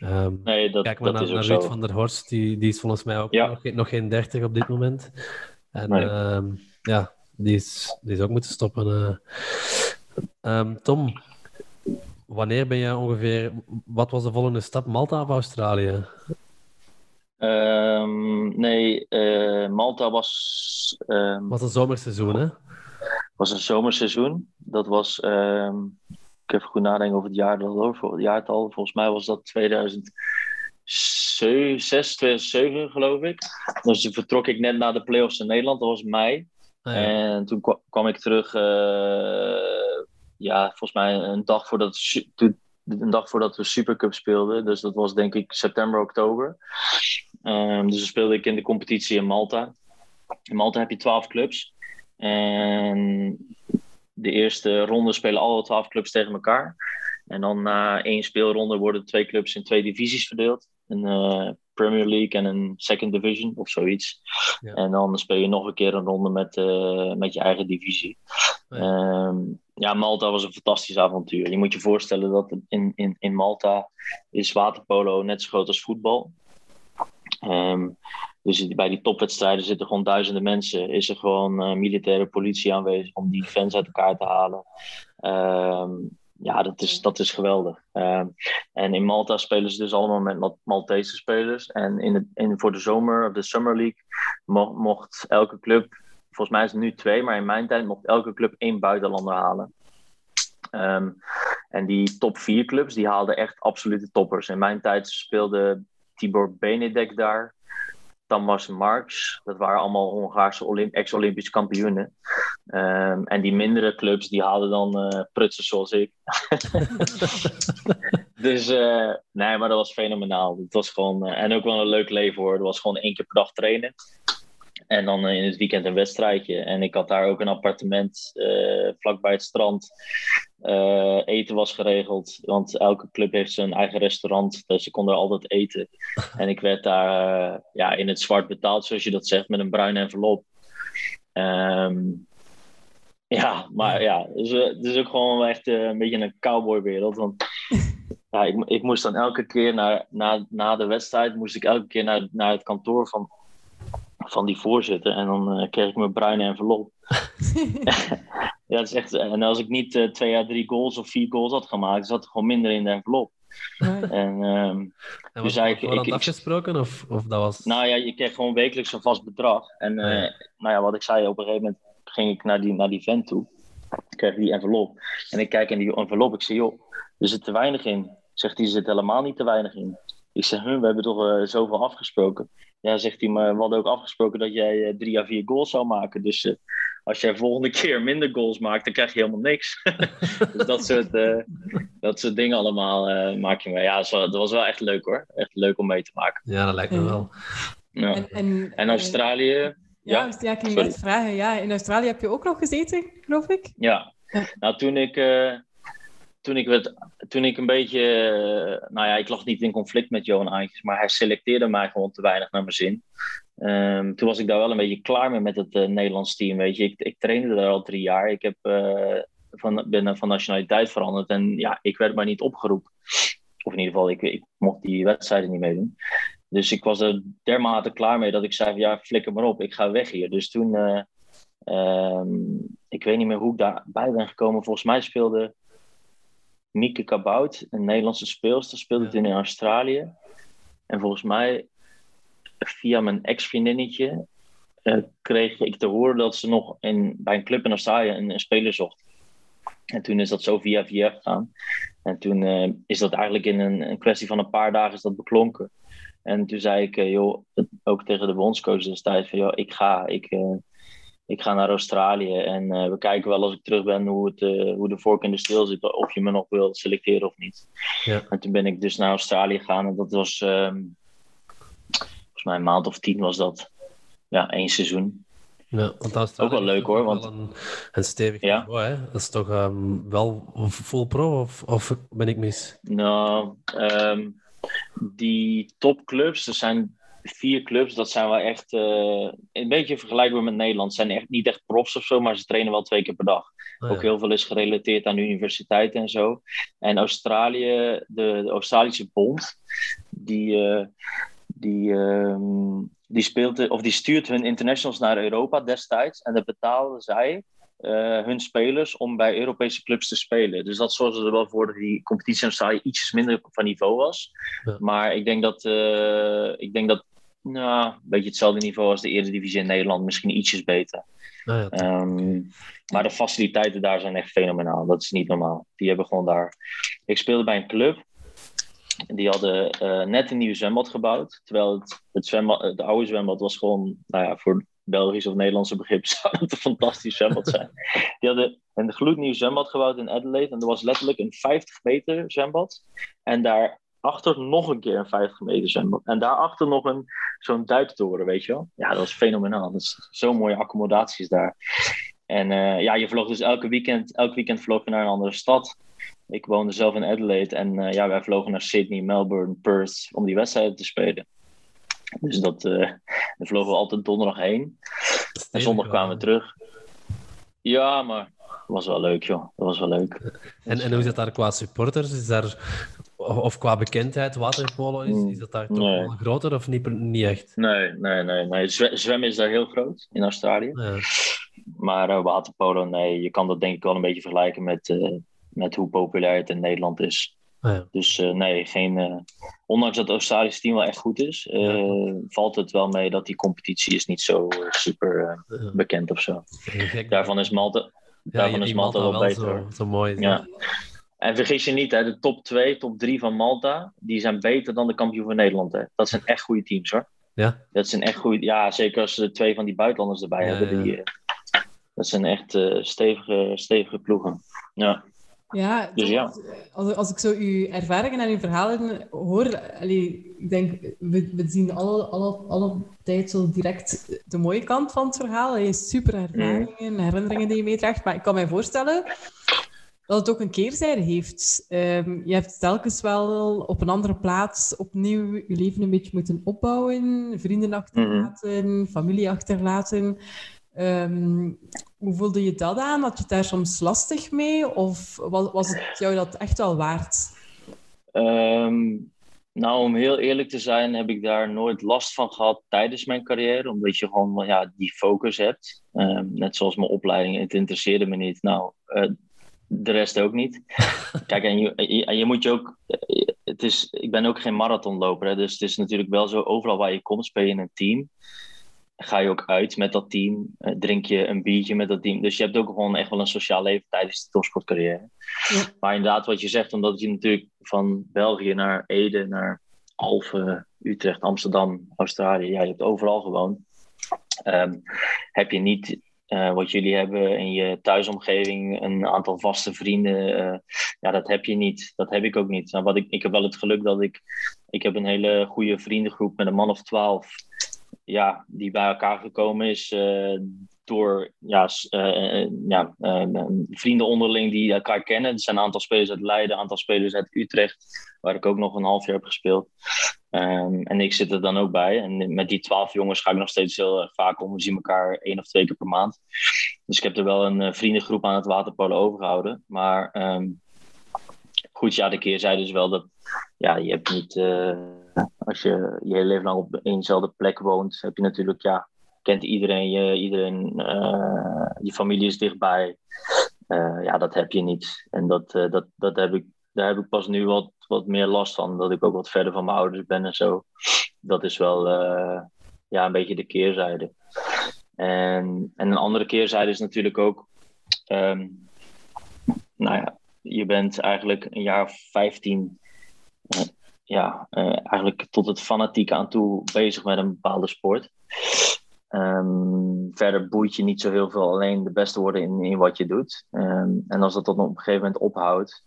ehm, Nee, dat, Kijk maar dat naar, naar Ruud zo. van der Horst, die, die is volgens mij ook Ja. nog, geen- nog geen 30 op dit moment. En Nee. ehm, ja, die is, die is ook moeten stoppen. eh. Ehm, Tom, wanneer ben jij ongeveer... Wat was de volgende stap? Malta of Australië? Ehm, nee, eh, Malta was, ehm, was een zomerseizoen, hè? was een zomerseizoen. Dat was, ik heb goed nadenken over het jaar dat hoor, voor het jaartal. Volgens mij was dat 2006, 2007 geloof ik. Dus toen vertrok ik net na de playoffs in Nederland, dat was mei. Ah. En toen kwa- kwam ik terug, eh, ja, volgens mij een dag voordat, een dag voordat we Supercup speelden. Dus dat was denk ik september, oktober. Ehm, dus dan speelde ik in de competitie in Malta. In Malta heb je twaalf clubs. En de eerste ronde spelen alle twaalf clubs tegen elkaar. En dan na één speelronde worden twee clubs in twee divisies verdeeld. Een eh, Premier League en een Second Division of zoiets. Ja. En dan speel je nog een keer een ronde met, eh, met je eigen divisie. Ja. Ehm, ja, Malta was een fantastisch avontuur. Je moet je voorstellen dat in, in, in Malta is waterpolo net zo groot als voetbal. Ehm, dus bij die topwedstrijden zitten gewoon duizenden mensen. Is er gewoon eh, militaire politie aanwezig om die fans uit elkaar te halen. Ehm, ja, dat is, dat is geweldig. Ehm, en in Malta spelen ze dus allemaal met Mal- Maltese spelers. En in de, in, voor de zomer, of de Summer League, mo- mocht elke club, volgens mij is het nu twee, maar in mijn tijd mocht elke club één buitenlander halen. Ehm, en die top vier clubs, die haalden echt absolute toppers. In mijn tijd speelde Tibor Benedek daar. Tamas Marks, dat waren allemaal Hongaarse Olymp- ex-Olympische kampioenen. Ehm, en die mindere clubs, die haalden dan prutsen zoals ik. dus eh, nee, maar dat was fenomenaal. Het was gewoon, eh, en ook wel een leuk leven hoor. Het was gewoon één keer per dag trainen. En dan in het weekend een wedstrijdje. En ik had daar ook een appartement vlakbij het strand. Eh, eten was geregeld, want elke club heeft zijn eigen restaurant. Dus je kon er altijd eten. En ik werd daar eh, ja, in het zwart betaald, zoals je dat zegt, met een bruine envelop. Ehm, ja, maar ja, dus, het is ook gewoon echt eh, een beetje een cowboywereld. Want ja, ik, ik moest dan elke keer naar, na, na de wedstrijd, moest ik elke keer naar, naar het kantoor van, van die voorzitter. En dan kreeg ik mijn bruine envelop. Ja, dat is echt. En als ik niet eh, twee à drie goals of vier goals had gemaakt, zat er gewoon minder in de envelop. En ehm, En Dus was eigenlijk- dat voorhand ik- ik- afgesproken? Of, of dat was... nou ja, je kreeg gewoon wekelijks een vast bedrag. En eh, Ah, ja. nou ja, wat ik zei, op een gegeven moment ging ik naar die, naar die vent toe. Ik kreeg die envelop. En ik kijk in die envelop, ik zeg, joh, er zit te weinig in. Zegt hij, er zit helemaal niet te weinig in. Ik zeg, we hebben toch eh, zoveel afgesproken. Ja, zegt hij, maar we hadden ook afgesproken dat jij eh, drie à vier goals zou maken. Dus eh, als jij volgende keer minder goals maakt, dan krijg je helemaal niks. dus dat soort, eh, dat soort dingen allemaal eh, maak je mee. Ja, dat was, wel, dat was wel echt leuk hoor. Echt leuk om mee te maken. Ja, dat lijkt me wel. Ja. En, en, En Australië, Ja, ja, ja, ik ging net vragen. Ja, in Australië heb je ook nog gezeten, geloof ik? Ja. Ja. Nou, toen ik, eh, toen ik, werd, toen ik een beetje... eh, nou ja, ik lag niet in conflict met Johan Aantjes, maar hij selecteerde mij gewoon te weinig naar mijn zin. Ehm, toen was ik daar wel een beetje klaar mee met het eh, Nederlands team, weet je. Ik, ik trainde daar al drie jaar. Ik heb, eh, van, ben van nationaliteit veranderd en ja, ik werd maar niet opgeroepen. Of in ieder geval, ik, ik mocht die wedstrijden niet meedoen. Dus ik was er dermate klaar mee dat ik zei van ja, flikker maar op, ik ga weg hier. Dus toen, eh, ehm, ik weet niet meer hoe ik daarbij ben gekomen. Volgens mij speelde Mieke Kabout, een Nederlandse speelster, speelde toen in Australië. En volgens mij, via mijn ex-vriendinnetje, eh, kreeg ik te horen dat ze nog in, bij een club in Australië een, een speler zocht. En toen is dat zo via via gegaan. En toen eh, is dat eigenlijk in een, een kwestie van een paar dagen is dat beklonken. En toen zei ik, eh, joh, ook tegen de bondscoach destijds, van joh, ik ga, ik, ik ga naar Australië en eh, we kijken wel als ik terug ben hoe, het, eh, hoe de vork in de steel zit, of je me nog wil selecteren of niet. Ja. En toen ben ik dus naar Australië gegaan en dat was, ehm, volgens mij een maand of tien was dat. Ja, één seizoen. Ja, want Ook wel leuk, hoor, want- Een, een stevig Ja. niveau, hè? Dat is toch ehm, wel full pro, of, of ben ik mis? Nou, ehm, die topclubs, er zijn vier clubs, dat zijn wel echt uh, een beetje vergelijkbaar met Nederland. Ze zijn echt niet echt profs of zo, maar ze trainen wel twee keer per dag. Oh, Ook heel veel is gerelateerd aan universiteiten en zo. En Australië, de, de Australische Bond, die, uh, die, uh, die, speelt, of die stuurt hun internationals naar Europa destijds. En dat betaalden zij uh, hun spelers om bij Europese clubs te spelen. Dus dat zorgde er wel voor dat die competitie in Australië ietsjes minder van niveau was. Ja. Maar ik denk dat, uh, ik denk dat nou, een beetje hetzelfde niveau als de Eredivisie in Nederland, misschien ietsjes beter. ja, um, maar de faciliteiten daar zijn echt fenomenaal. Dat is niet normaal. Die hebben gewoon daar. Ik speelde bij een club. Die hadden uh, net een nieuw zwembad gebouwd. Terwijl het, het, zwembad, het oude zwembad was gewoon, nou ja, voor Belgisch of Nederlandse begrip zou het een fantastisch zwembad zijn. Die hadden een gloednieuw zwembad gebouwd in Adelaide. En er was letterlijk een 50 meter zwembad. En daarachter nog een keer een 50 meter zwembad. En daarachter nog een, zo'n duiktoren, weet je wel. Ja, dat was fenomenaal. Dat is zo'n mooie accommodaties daar. En uh, ja, je vloog dus elke weekend, elk weekend vloog je naar een andere stad. Ik woonde zelf in Adelaide en uh, ja, wij vlogen naar Sydney, Melbourne, Perth om die wedstrijden te spelen. Dus dat, uh, daar vlogen we altijd donderdag heen. En zondag kwamen we terug. Ja, maar was wel leuk, joh. Dat was wel leuk. En, en hoe is dat daar qua supporters? Is daar, of qua bekendheid, waterpolo, is, is dat daar toch nee. wel groter of niet, niet echt? Nee, nee, nee. nee. Zwemmen is daar heel groot in Australië. Ja. Maar uh, waterpolo, nee. Je kan dat denk ik wel een beetje vergelijken met, uh, met hoe populair het in Nederland is. Ja. Dus uh, nee, geen, ondanks dat het Australische team wel echt goed is, ja. valt het wel mee dat die competitie is niet zo super bekend of zo. Daarvan is Malta, daarvan is Malta, wel beter. Zo, zo mooi. Ja. En vergis je niet, hè, de top 2, top 3 van Malta, die zijn beter dan de kampioen van Nederland. Hè. Dat zijn echt goede teams hoor. Ja? Dat zijn echt goede, ja, zeker als ze twee van die buitenlanders erbij hebben. Die, dat zijn echt stevige, stevige ploegen. Ja. Ja, dus ja. Als, als ik zo uw ervaringen en uw verhalen hoor, allee, ik denk, we, we zien alle, alle, alle tijd zo direct de mooie kant van het verhaal. Je super ervaringen, mm. herinneringen die je meedraagt. Maar ik kan mij voorstellen dat het ook een keerzijde heeft. Um, je hebt telkens wel op een andere plaats opnieuw je leven een beetje moeten opbouwen, vrienden achterlaten, mm. familie achterlaten. Um, hoe voelde je dat aan? Had je daar soms lastig mee? Of was, was het jou dat echt wel waard? Um, nou, om heel eerlijk te zijn, heb ik daar nooit last van gehad tijdens mijn carrière. Omdat je gewoon ja, die focus hebt. Um, net zoals mijn opleiding, het interesseerde me niet. Nou, uh, de rest ook niet. Kijk, en je, je, je, moet je ook. Het is, ik ben ook geen marathonloper, hè, dus het is natuurlijk wel zo: overal waar je komt, speel je in een team ga je ook uit met dat team, uh, drink je een biertje met dat team. Dus je hebt ook gewoon echt wel een sociaal leven tijdens de topsportcarrière. Ja. Maar inderdaad, wat je zegt, omdat je natuurlijk van België naar Ede, naar Alphen, Utrecht, Amsterdam, Australië, ja, je hebt overal gewoond. Um, heb je niet uh, wat jullie hebben in je thuisomgeving, een aantal vaste vrienden. Uh, ja, dat heb je niet. Dat heb ik ook niet. Nou, wat ik, ik heb wel het geluk dat ik. Ik heb een hele goede vriendengroep met een man of twaalf ja, die bij elkaar gekomen is uh, door ja, ja, vrienden onderling die elkaar kennen. Er zijn een aantal spelers uit Leiden, een aantal spelers uit Utrecht, waar ik ook nog een half jaar heb gespeeld. Um, en ik zit er dan ook bij. En met die twaalf jongens ga ik nog steeds heel erg vaak om. We zien elkaar één of twee keer per maand. Dus ik heb er wel een vriendengroep aan het waterpolo overgehouden. Maar um, goed, ja, de keer zei dus wel dat ja, je hebt niet als je je hele leven lang op eenzelfde plek woont, heb je natuurlijk, ja, kent iedereen je, iedereen, je familie is dichtbij. Ja, dat heb je niet. En dat, dat, dat heb ik, daar heb ik pas nu wat, wat meer last van. Dat ik ook wat verder van mijn ouders ben en zo. Dat is wel ja, een beetje de keerzijde. En, en een andere keerzijde is natuurlijk ook. Um, nou ja, je bent eigenlijk een jaar of 15 ja, uh, eigenlijk tot het fanatiek aan toe bezig met een bepaalde sport. Um, verder boeit je niet zo heel veel alleen de beste worden in, in wat je doet. Um, en als dat dan op een gegeven moment ophoudt,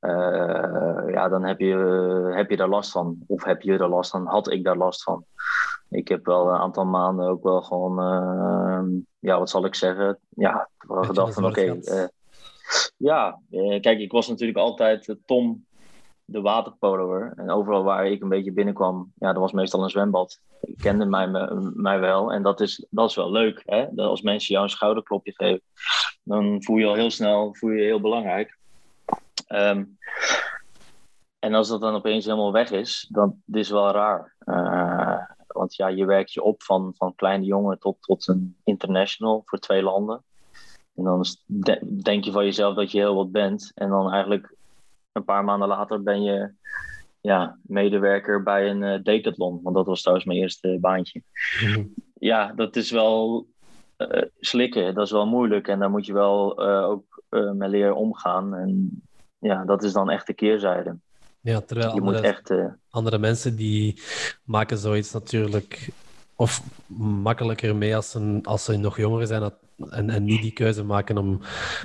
uh, ja, dan heb je, heb je daar last van. Of heb je er last van, had ik daar last van. Ik heb wel een aantal maanden ook wel gewoon, uh, ja, wat zal ik zeggen? Ja, wel gedacht van oké. Okay, ja, kijk, ik was natuurlijk altijd Tom de waterpoloer. En overal waar ik een beetje binnenkwam, ja, dat was meestal een zwembad. Ik kende mij, mij wel. En dat is, dat is wel leuk. Hè? Dat als mensen jou een schouderklopje geven, dan voel je al heel snel, voel je, je heel belangrijk. Ehm, en als dat dan opeens helemaal weg is, dan is wel raar. Uh, want ja, je werkt je op van, van kleine jongen tot, tot een international voor twee landen. En dan denk je van jezelf dat je heel wat bent. En dan eigenlijk een paar maanden later ben je ja, medewerker bij een uh, decathlon. Want dat was trouwens mijn eerste baantje. Ja, dat is wel uh, slikken. Dat is wel moeilijk. En daar moet je wel uh, ook mee leren omgaan. En ja, dat is dan echt de keerzijde. Ja, terwijl je andere, moet echt, andere mensen die maken zoiets natuurlijk of makkelijker mee als ze, als ze nog jonger zijn en, en niet die keuze maken om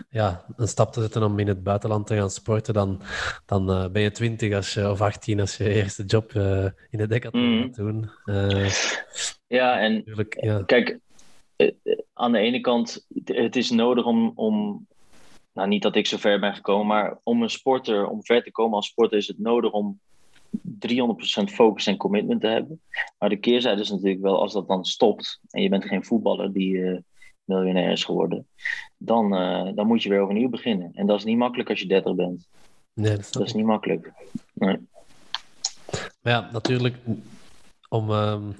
ja, een stap te zetten om in het buitenland te gaan sporten, dan, dan uh, ben je 20 als je, of 18 als je eerste job uh, in de decathlon mm. gaat doen. Ja, en ja. kijk, aan de ene kant, het is nodig om, om nou niet dat ik zo ver ben gekomen, maar om een sporter, om ver te komen als sporter, is het nodig om 300% focus en commitment te hebben. Maar de keerzijde is natuurlijk wel, als dat dan stopt en je bent geen voetballer die uh, miljonair is geworden, dan, uh, dan moet je weer overnieuw beginnen. En dat is niet makkelijk als je 30 bent. Nee, dat, dat is niet makkelijk. Nee. Maar ja, natuurlijk, om, um,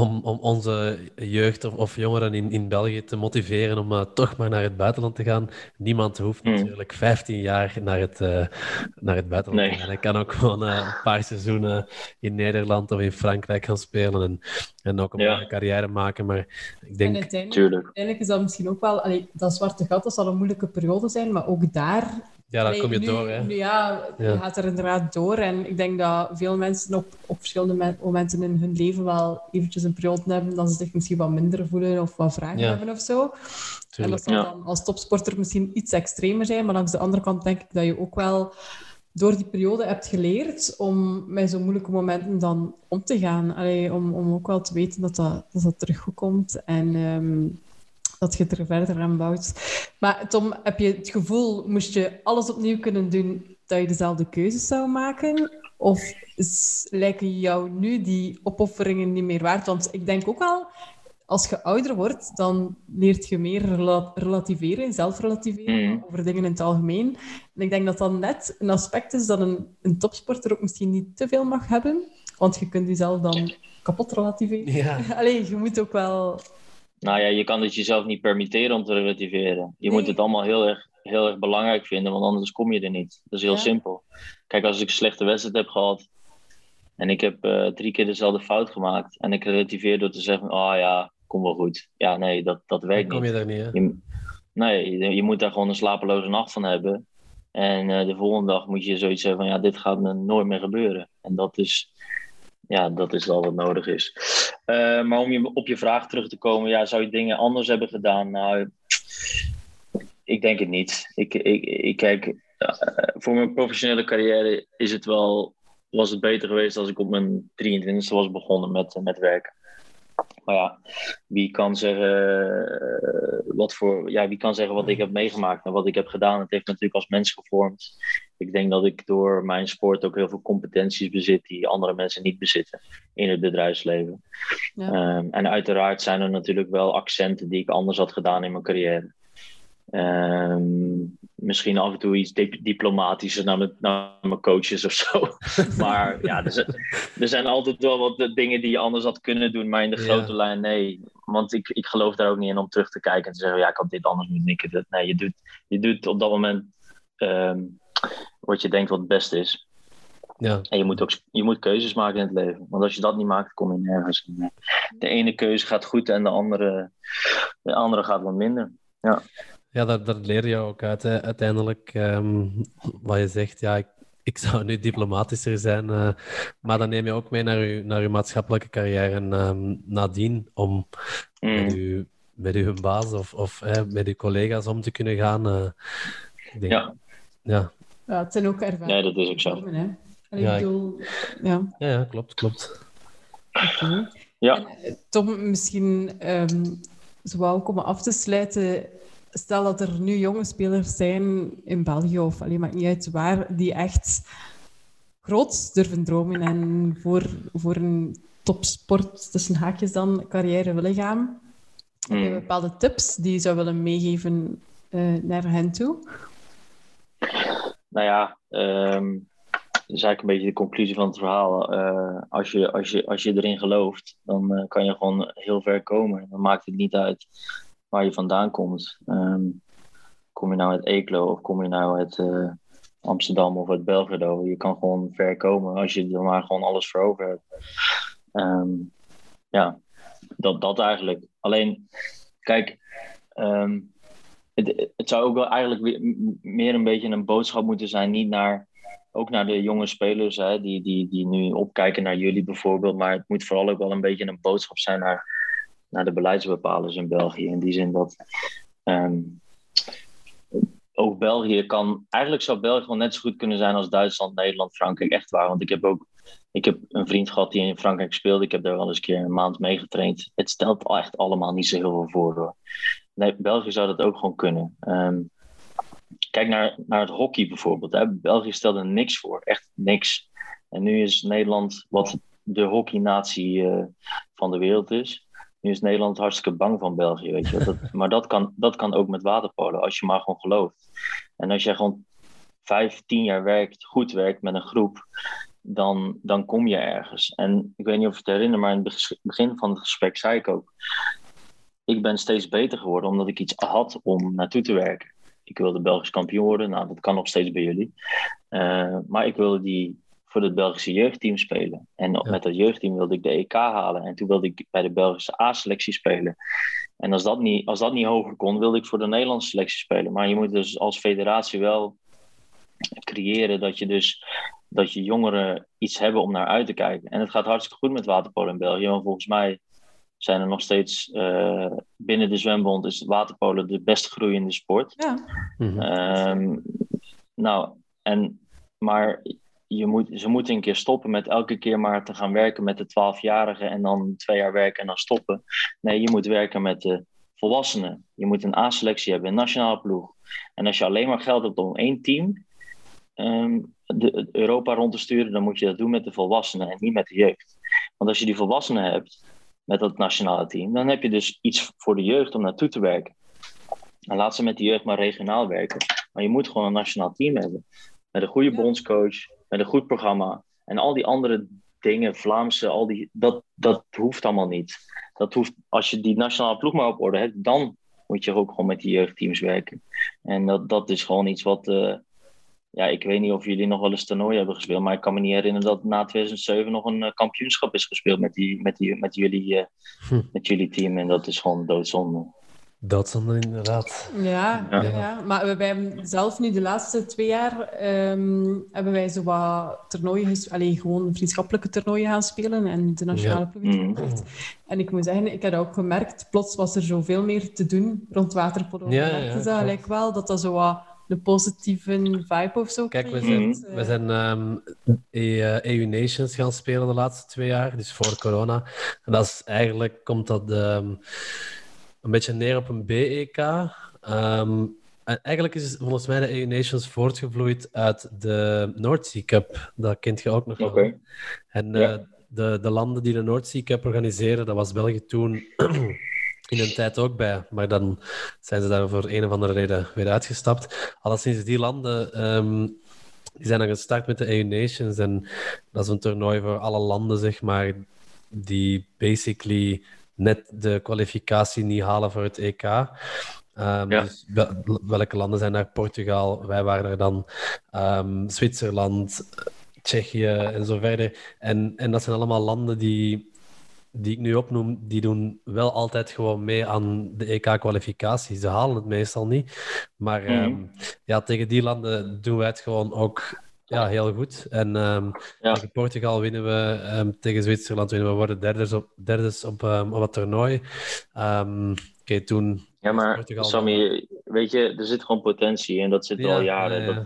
om, om onze jeugd of, of, jongeren in, in België te motiveren om uh, toch maar naar het buitenland te gaan. Niemand hoeft mm. natuurlijk 15 jaar naar het, uh, naar het buitenland nee. te gaan. Hij kan ook gewoon uh, een paar seizoenen in Nederland of in Frankrijk gaan spelen en, en ook een ja. carrière maken. Maar ik denk... En uiteindelijk, uiteindelijk, is dat misschien ook wel... Allee, dat zwarte gat, dat zal een moeilijke periode zijn, maar ook daar ja, dan kom je door. Hè? ja, je gaat er inderdaad door. En ik denk dat veel mensen op, op verschillende momenten in hun leven wel eventjes een periode hebben dat ze zich misschien wat minder voelen of wat vragen hebben of zo. En dat zal dan als topsporter misschien iets extremer zijn. Maar langs de andere kant denk ik dat je ook wel door die periode hebt geleerd om met zo'n moeilijke momenten dan om te gaan. Allee, om, om ook wel te weten dat dat, dat, dat terugkomt. En um, dat je er verder aan bouwt. Maar Tom, heb je het gevoel, moest je alles opnieuw kunnen doen, dat je dezelfde keuzes zou maken? Of lijken jou nu die opofferingen niet meer waard? Want ik denk ook wel, als je ouder wordt, dan leert je meer relativeren, zelfrelativeren mm. over dingen in het algemeen. En ik denk dat dat net een aspect is dat een, een topsporter ook misschien niet te veel mag hebben. Want je kunt jezelf dan kapot relativeren. Ja. Allee, je moet ook wel nou ja, je kan het jezelf niet permitteren om te relativeren. Je moet het allemaal heel erg, heel erg belangrijk vinden, want anders kom je er niet. Dat is heel simpel. Kijk, als ik een slechte wedstrijd heb gehad en ik heb uh, drie keer dezelfde fout gemaakt en ik relativeer door te zeggen, oh ja, kom wel goed. Ja, nee, dat, dat werkt niet. kom je daar niet, hè? nee, je, je, moet daar gewoon een slapeloze nacht van hebben. En uh, de volgende dag moet je zoiets zeggen van, ja, dit gaat me nooit meer gebeuren. En dat is, ja, dat is wel wat nodig is. Uh, maar om je, op je vraag terug te komen, ja, zou je dingen anders hebben gedaan? Nou, ik denk het niet. Ik, ik, ik kijk, uh, voor mijn professionele carrière is het wel, was het beter geweest als ik op mijn 23e was begonnen met, met. Maar ja, wie kan zeggen uh, wat voor, ja, wie kan zeggen wat ik heb meegemaakt en wat ik heb gedaan? Het heeft natuurlijk als mens gevormd. Ik denk dat ik door mijn sport ook heel veel competenties bezit die andere mensen niet bezitten in het bedrijfsleven. Ja. Um, en uiteraard zijn er natuurlijk wel accenten die ik anders had gedaan in mijn carrière. Um, misschien af en toe iets diplomatischer naar mijn, naar mijn coaches of zo. maar ja, er zijn, er zijn, altijd wel wat dingen die je anders had kunnen doen. Maar in de grote lijn, nee. Want ik, ik geloof daar ook niet in om terug te kijken en te zeggen: ja, ik had dit anders moeten doen. Nee, je doet, je doet op dat moment um, wat je denkt wat het beste is. Ja. En je moet ook je moet keuzes maken in het leven. Want als je dat niet maakt, kom je nergens. De ene keuze gaat goed en de andere, de andere gaat wat minder. Ja. Ja, daar, daar leer je ook uit, hè. uiteindelijk. Um, wat je zegt, ja, ik, ik zou nu diplomatischer zijn, uh, maar dan neem je ook mee naar je, naar uw maatschappelijke carrière en um, nadien om mm. met, uw, met uw baas of, of met uw collega's om te kunnen gaan. Uh, denk, ja. ja. Ja, het zijn ook ervaringen. Nee, dat is ook zo. Hè? ja, ik bedoel, ja. ja. Ja, klopt, klopt. Okay. Ja. En, Tom, misschien um, zo ook om af te sluiten stel dat er nu jonge spelers zijn in België of alleen maar niet uit waar, die echt groot durven dromen en voor, voor een topsport tussen haakjes dan carrière willen gaan. Heb je Mm. bepaalde tips die je zou willen meegeven eh, naar hen toe? Nou ja, ehm, dat is eigenlijk een beetje de conclusie van het verhaal. Eh, als, je, als, je, als je erin gelooft, dan eh, kan je gewoon heel ver komen. Dan maakt het niet uit waar je vandaan komt. Ehm, kom je nou uit Eeklo of kom je nou uit eh, Amsterdam of uit Belgrado? Je kan gewoon ver komen als je er maar gewoon alles voor over hebt. Ehm, ja, dat, dat eigenlijk. Alleen, kijk, het, zou ook wel eigenlijk meer een beetje een boodschap moeten zijn, niet naar, ook naar de jonge spelers hè, die, die, die nu opkijken naar jullie bijvoorbeeld, maar het moet vooral ook wel een beetje een boodschap zijn naar, naar de beleidsbepalers in België. In die zin dat ehm, ook België kan, eigenlijk zou België wel net zo goed kunnen zijn als Duitsland, Nederland, Frankrijk, echt waar. Want ik heb ook ik heb een vriend gehad die in Frankrijk speelde. Ik heb daar wel eens een keer een maand mee getraind. Het stelt echt allemaal niet zo heel veel voor. Hoor. Nee, België zou dat ook gewoon kunnen. Ehm, kijk naar, naar het hockey bijvoorbeeld. Hè. België stelde niks voor, echt niks. En nu is Nederland wat de hockeynatie eh, van de wereld is. Nu is Nederland hartstikke bang van België, weet je. Dat, maar dat kan, dat kan ook met waterpolo, als je maar gewoon gelooft. En als jij gewoon vijf, tien jaar werkt, goed werkt met een groep, dan, dan kom je ergens. En ik weet niet of je het herinnert, maar in het beg- begin van het gesprek zei ik ook: ik ben steeds beter geworden omdat ik iets had om naartoe te werken. Ik wilde Belgisch kampioen worden, nou dat kan nog steeds bij jullie. Eh, maar ik wilde die voor het Belgische jeugdteam spelen. En Ja. met dat jeugdteam wilde ik de EK halen. En toen wilde ik bij de Belgische A-selectie spelen. En als dat, niet, als dat niet hoger kon, wilde ik voor de Nederlandse selectie spelen. Maar je moet dus als federatie wel creëren dat je dus dat je jongeren iets hebben om naar uit te kijken. En het gaat hartstikke goed met waterpolo in België. Want volgens mij zijn er nog steeds eh, binnen de zwembond is waterpolo de best groeiende sport. Ja. Mhm. Ehm, nou, en, maar je moet, ze moeten een keer stoppen met elke keer maar te gaan werken met de 12-jarigen en dan twee jaar werken en dan stoppen. Nee, je moet werken met de volwassenen. Je moet een A-selectie hebben, een nationale ploeg. En als je alleen maar geld hebt om één team ehm, de, Europa rond te sturen, dan moet je dat doen met de volwassenen en niet met de jeugd. Want als je die volwassenen hebt met dat nationale team, dan heb je dus iets voor de jeugd om naartoe te werken. En laat ze met de jeugd maar regionaal werken. Maar je moet gewoon een nationaal team hebben. Met een goede bondscoach, met een goed programma. En al die andere dingen, Vlaamse, al die, dat, dat hoeft allemaal niet. Dat hoeft, als je die nationale ploeg maar op orde hebt, dan moet je ook gewoon met die jeugdteams werken. En dat, dat is gewoon iets wat. eh, ja, ik weet niet of jullie nog wel eens toernooi hebben gespeeld, maar ik kan me niet herinneren dat na 2007 nog een eh, kampioenschap is gespeeld met, die, met, die, met, jullie, eh, Hm. met jullie team. En dat is gewoon doodzonde. Dat zonde inderdaad. Ja, ja. Ja. maar we, wij hebben zelf nu de laatste twee jaar ehm, hebben wij zo wat toernooien, ges- allee, gewoon vriendschappelijke toernooien gaan spelen en de nationale Ja. ploeg Mhm. En ik moet zeggen, ik heb ook gemerkt, plots was er zoveel meer te doen rond waterpolo. Ja, ja, ja, dat wel, dat dat zo wat de positieve vibe of zo Kijk, we zijn, we zijn ehm, E- eh, EU Nations gaan spelen de laatste twee jaar, dus voor corona. En dat is eigenlijk, komt dat ehm, een beetje neer op een BEK. Ehm, en eigenlijk is het volgens mij de EU Nations voortgevloeid uit de North Sea Cup. Dat kent je ook nog wel. Oké. En Ja. eh, de, de landen die de North Sea Cup organiseren, dat was België toen in een tijd ook bij. Maar dan zijn ze daar voor een of andere reden weer uitgestapt. Alleszins die landen ehm, die zijn dan gestart met de EU Nations. En dat is een toernooi voor alle landen, zeg maar, die basically net de kwalificatie niet halen voor het EK. Ehm, Ja. dus wel- welke landen zijn daar? Portugal, wij waren er dan. Ehm, Zwitserland, Tsjechië en zo verder. En, en dat zijn allemaal landen die, die ik nu opnoem, die doen wel altijd gewoon mee aan de EK-kwalificatie. Ze halen het meestal niet. Maar Mhm. ehm, ja, tegen die landen doen wij het gewoon ook ja, heel goed. En ehm, Ja. tegen Portugal winnen we, ehm, tegen Zwitserland winnen we, worden derdes op, derdes op, op het toernooi. Oké, toen Ja, maar Portugal Sammy, weet je, er zit gewoon potentie en dat zit Ja, al jaren. ja, ja. Dat,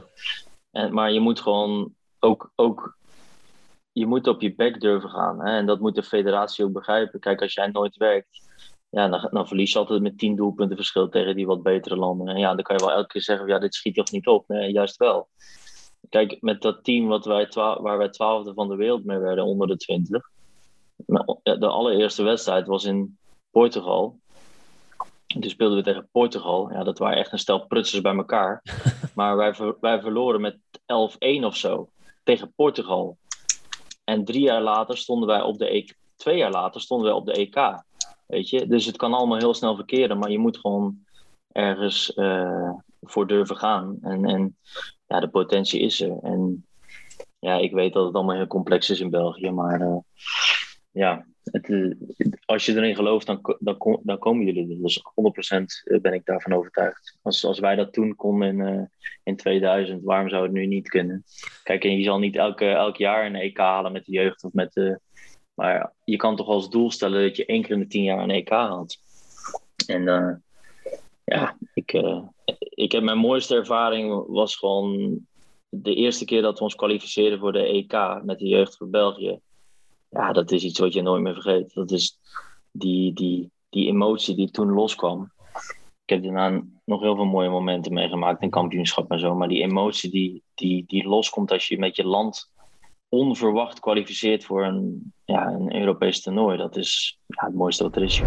en, maar je moet gewoon ook, ook je moet op je bek durven gaan. Hè? En dat moet de federatie ook begrijpen. Kijk, als jij nooit werkt, ja, dan, dan verlies je altijd met 10 doelpunten verschil tegen die wat betere landen. En ja, dan kan je wel elke keer zeggen, ja, dit schiet toch niet op. Nee, juist wel. kijk, met dat team wat wij waar wij twaalfde van de wereld mee werden onder de 20. De allereerste wedstrijd was in Portugal. En toen speelden we tegen Portugal. Ja, dat waren echt een stel prutsers bij elkaar. maar wij, wij verloren met 11-1 of zo tegen Portugal. En drie jaar later stonden wij op de EK. Twee jaar later stonden wij op de EK. Weet je? Dus het kan allemaal heel snel verkeren, maar je moet gewoon ergens uh, voor durven gaan. En, en ja, de potentie is er. En ja, ik weet dat het allemaal heel complex is in België, maar uh, ja, uh, als je erin gelooft, dan, dan, dan komen jullie er. Dus 100% ben ik daarvan overtuigd. Als, als wij dat toen konden in, in 2000, waarom zou het nu niet kunnen? Kijk, en je zal niet elke, elk jaar een EK halen met de jeugd of met. Maar je kan toch als doel stellen dat je één keer in de tien jaar een EK haalt. En ja, ik, ik heb mijn mooiste ervaring was gewoon de eerste keer dat we ons kwalificeerden voor de EK met de jeugd van België. Ja, dat is iets wat je nooit meer vergeet. Dat is die, die, die emotie die toen loskwam. Ik heb daarna nog heel veel mooie momenten meegemaakt in kampioenschap en zo. Maar die emotie die, die, die loskomt als je met je land onverwacht kwalificeert voor een, ja, een Europees toernooi. Dat is ja, het mooiste wat er is.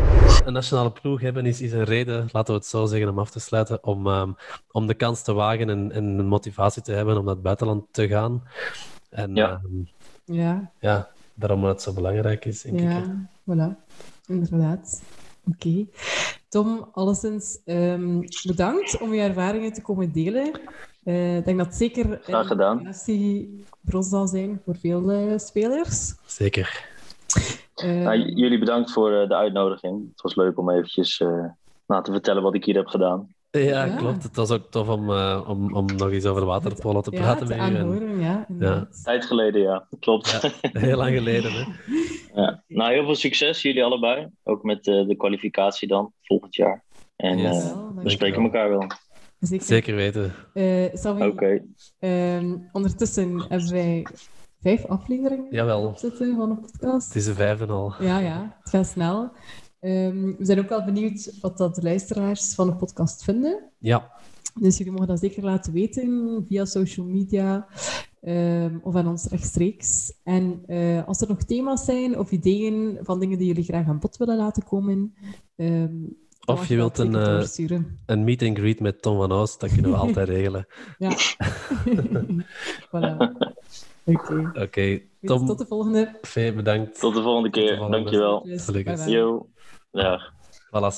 Een nationale ploeg hebben is, is een reden, laten we het zo zeggen, om af te sluiten, om, um, om de kans te wagen en, en motivatie te hebben om naar het buitenland te gaan. En ja, um, ja. ja daarom dat het zo belangrijk is, denk ja, ik. voilà. Inderdaad. Oké. Okay. Tom, alleszins um, bedankt om je ervaringen te komen delen. Uh, ik denk dat het zeker Graag gedaan. een bron zal zijn voor veel uh, spelers. Zeker. Uh, nou, jullie bedankt voor de uitnodiging. Het was leuk om eventjes na te vertellen wat ik hier heb gedaan. Ja, ja, klopt. Het was ook tof om, uh, om, om nog eens over waterpolo te praten ja, met u. Ja, ja. Tijd geleden, ja. Klopt. Ja, heel lang geleden, hè. Ja. Nou, heel veel succes, jullie allebei. Ook met uh, de kwalificatie dan, volgend jaar. En yes. uh, we spreken elkaar wel. Zeker, Zeker weten. Oké. Okay. Um, ondertussen hebben wij vijf afleveringen Jawel. zitten van een podcast. Het is de vijfde al. Ja, ja. Het gaat snel. Um, we zijn ook wel benieuwd wat dat de luisteraars van de podcast vinden. Ja. Dus jullie mogen dat zeker laten weten via social media um, of aan ons rechtstreeks. En uh, als er nog thema's zijn of ideeën van dingen die jullie graag aan bod willen laten komen. Um, of je wilt een, uh, een meet and greet met Tom van Oost, dat kunnen we altijd regelen. Ja. voilà. Oké. Oké, okay. Tom. Tot de volgende. Fee, bedankt. Tot de volgende keer. De volgende. Dankjewel. Gelukkig. Yo. Ja. Voilà,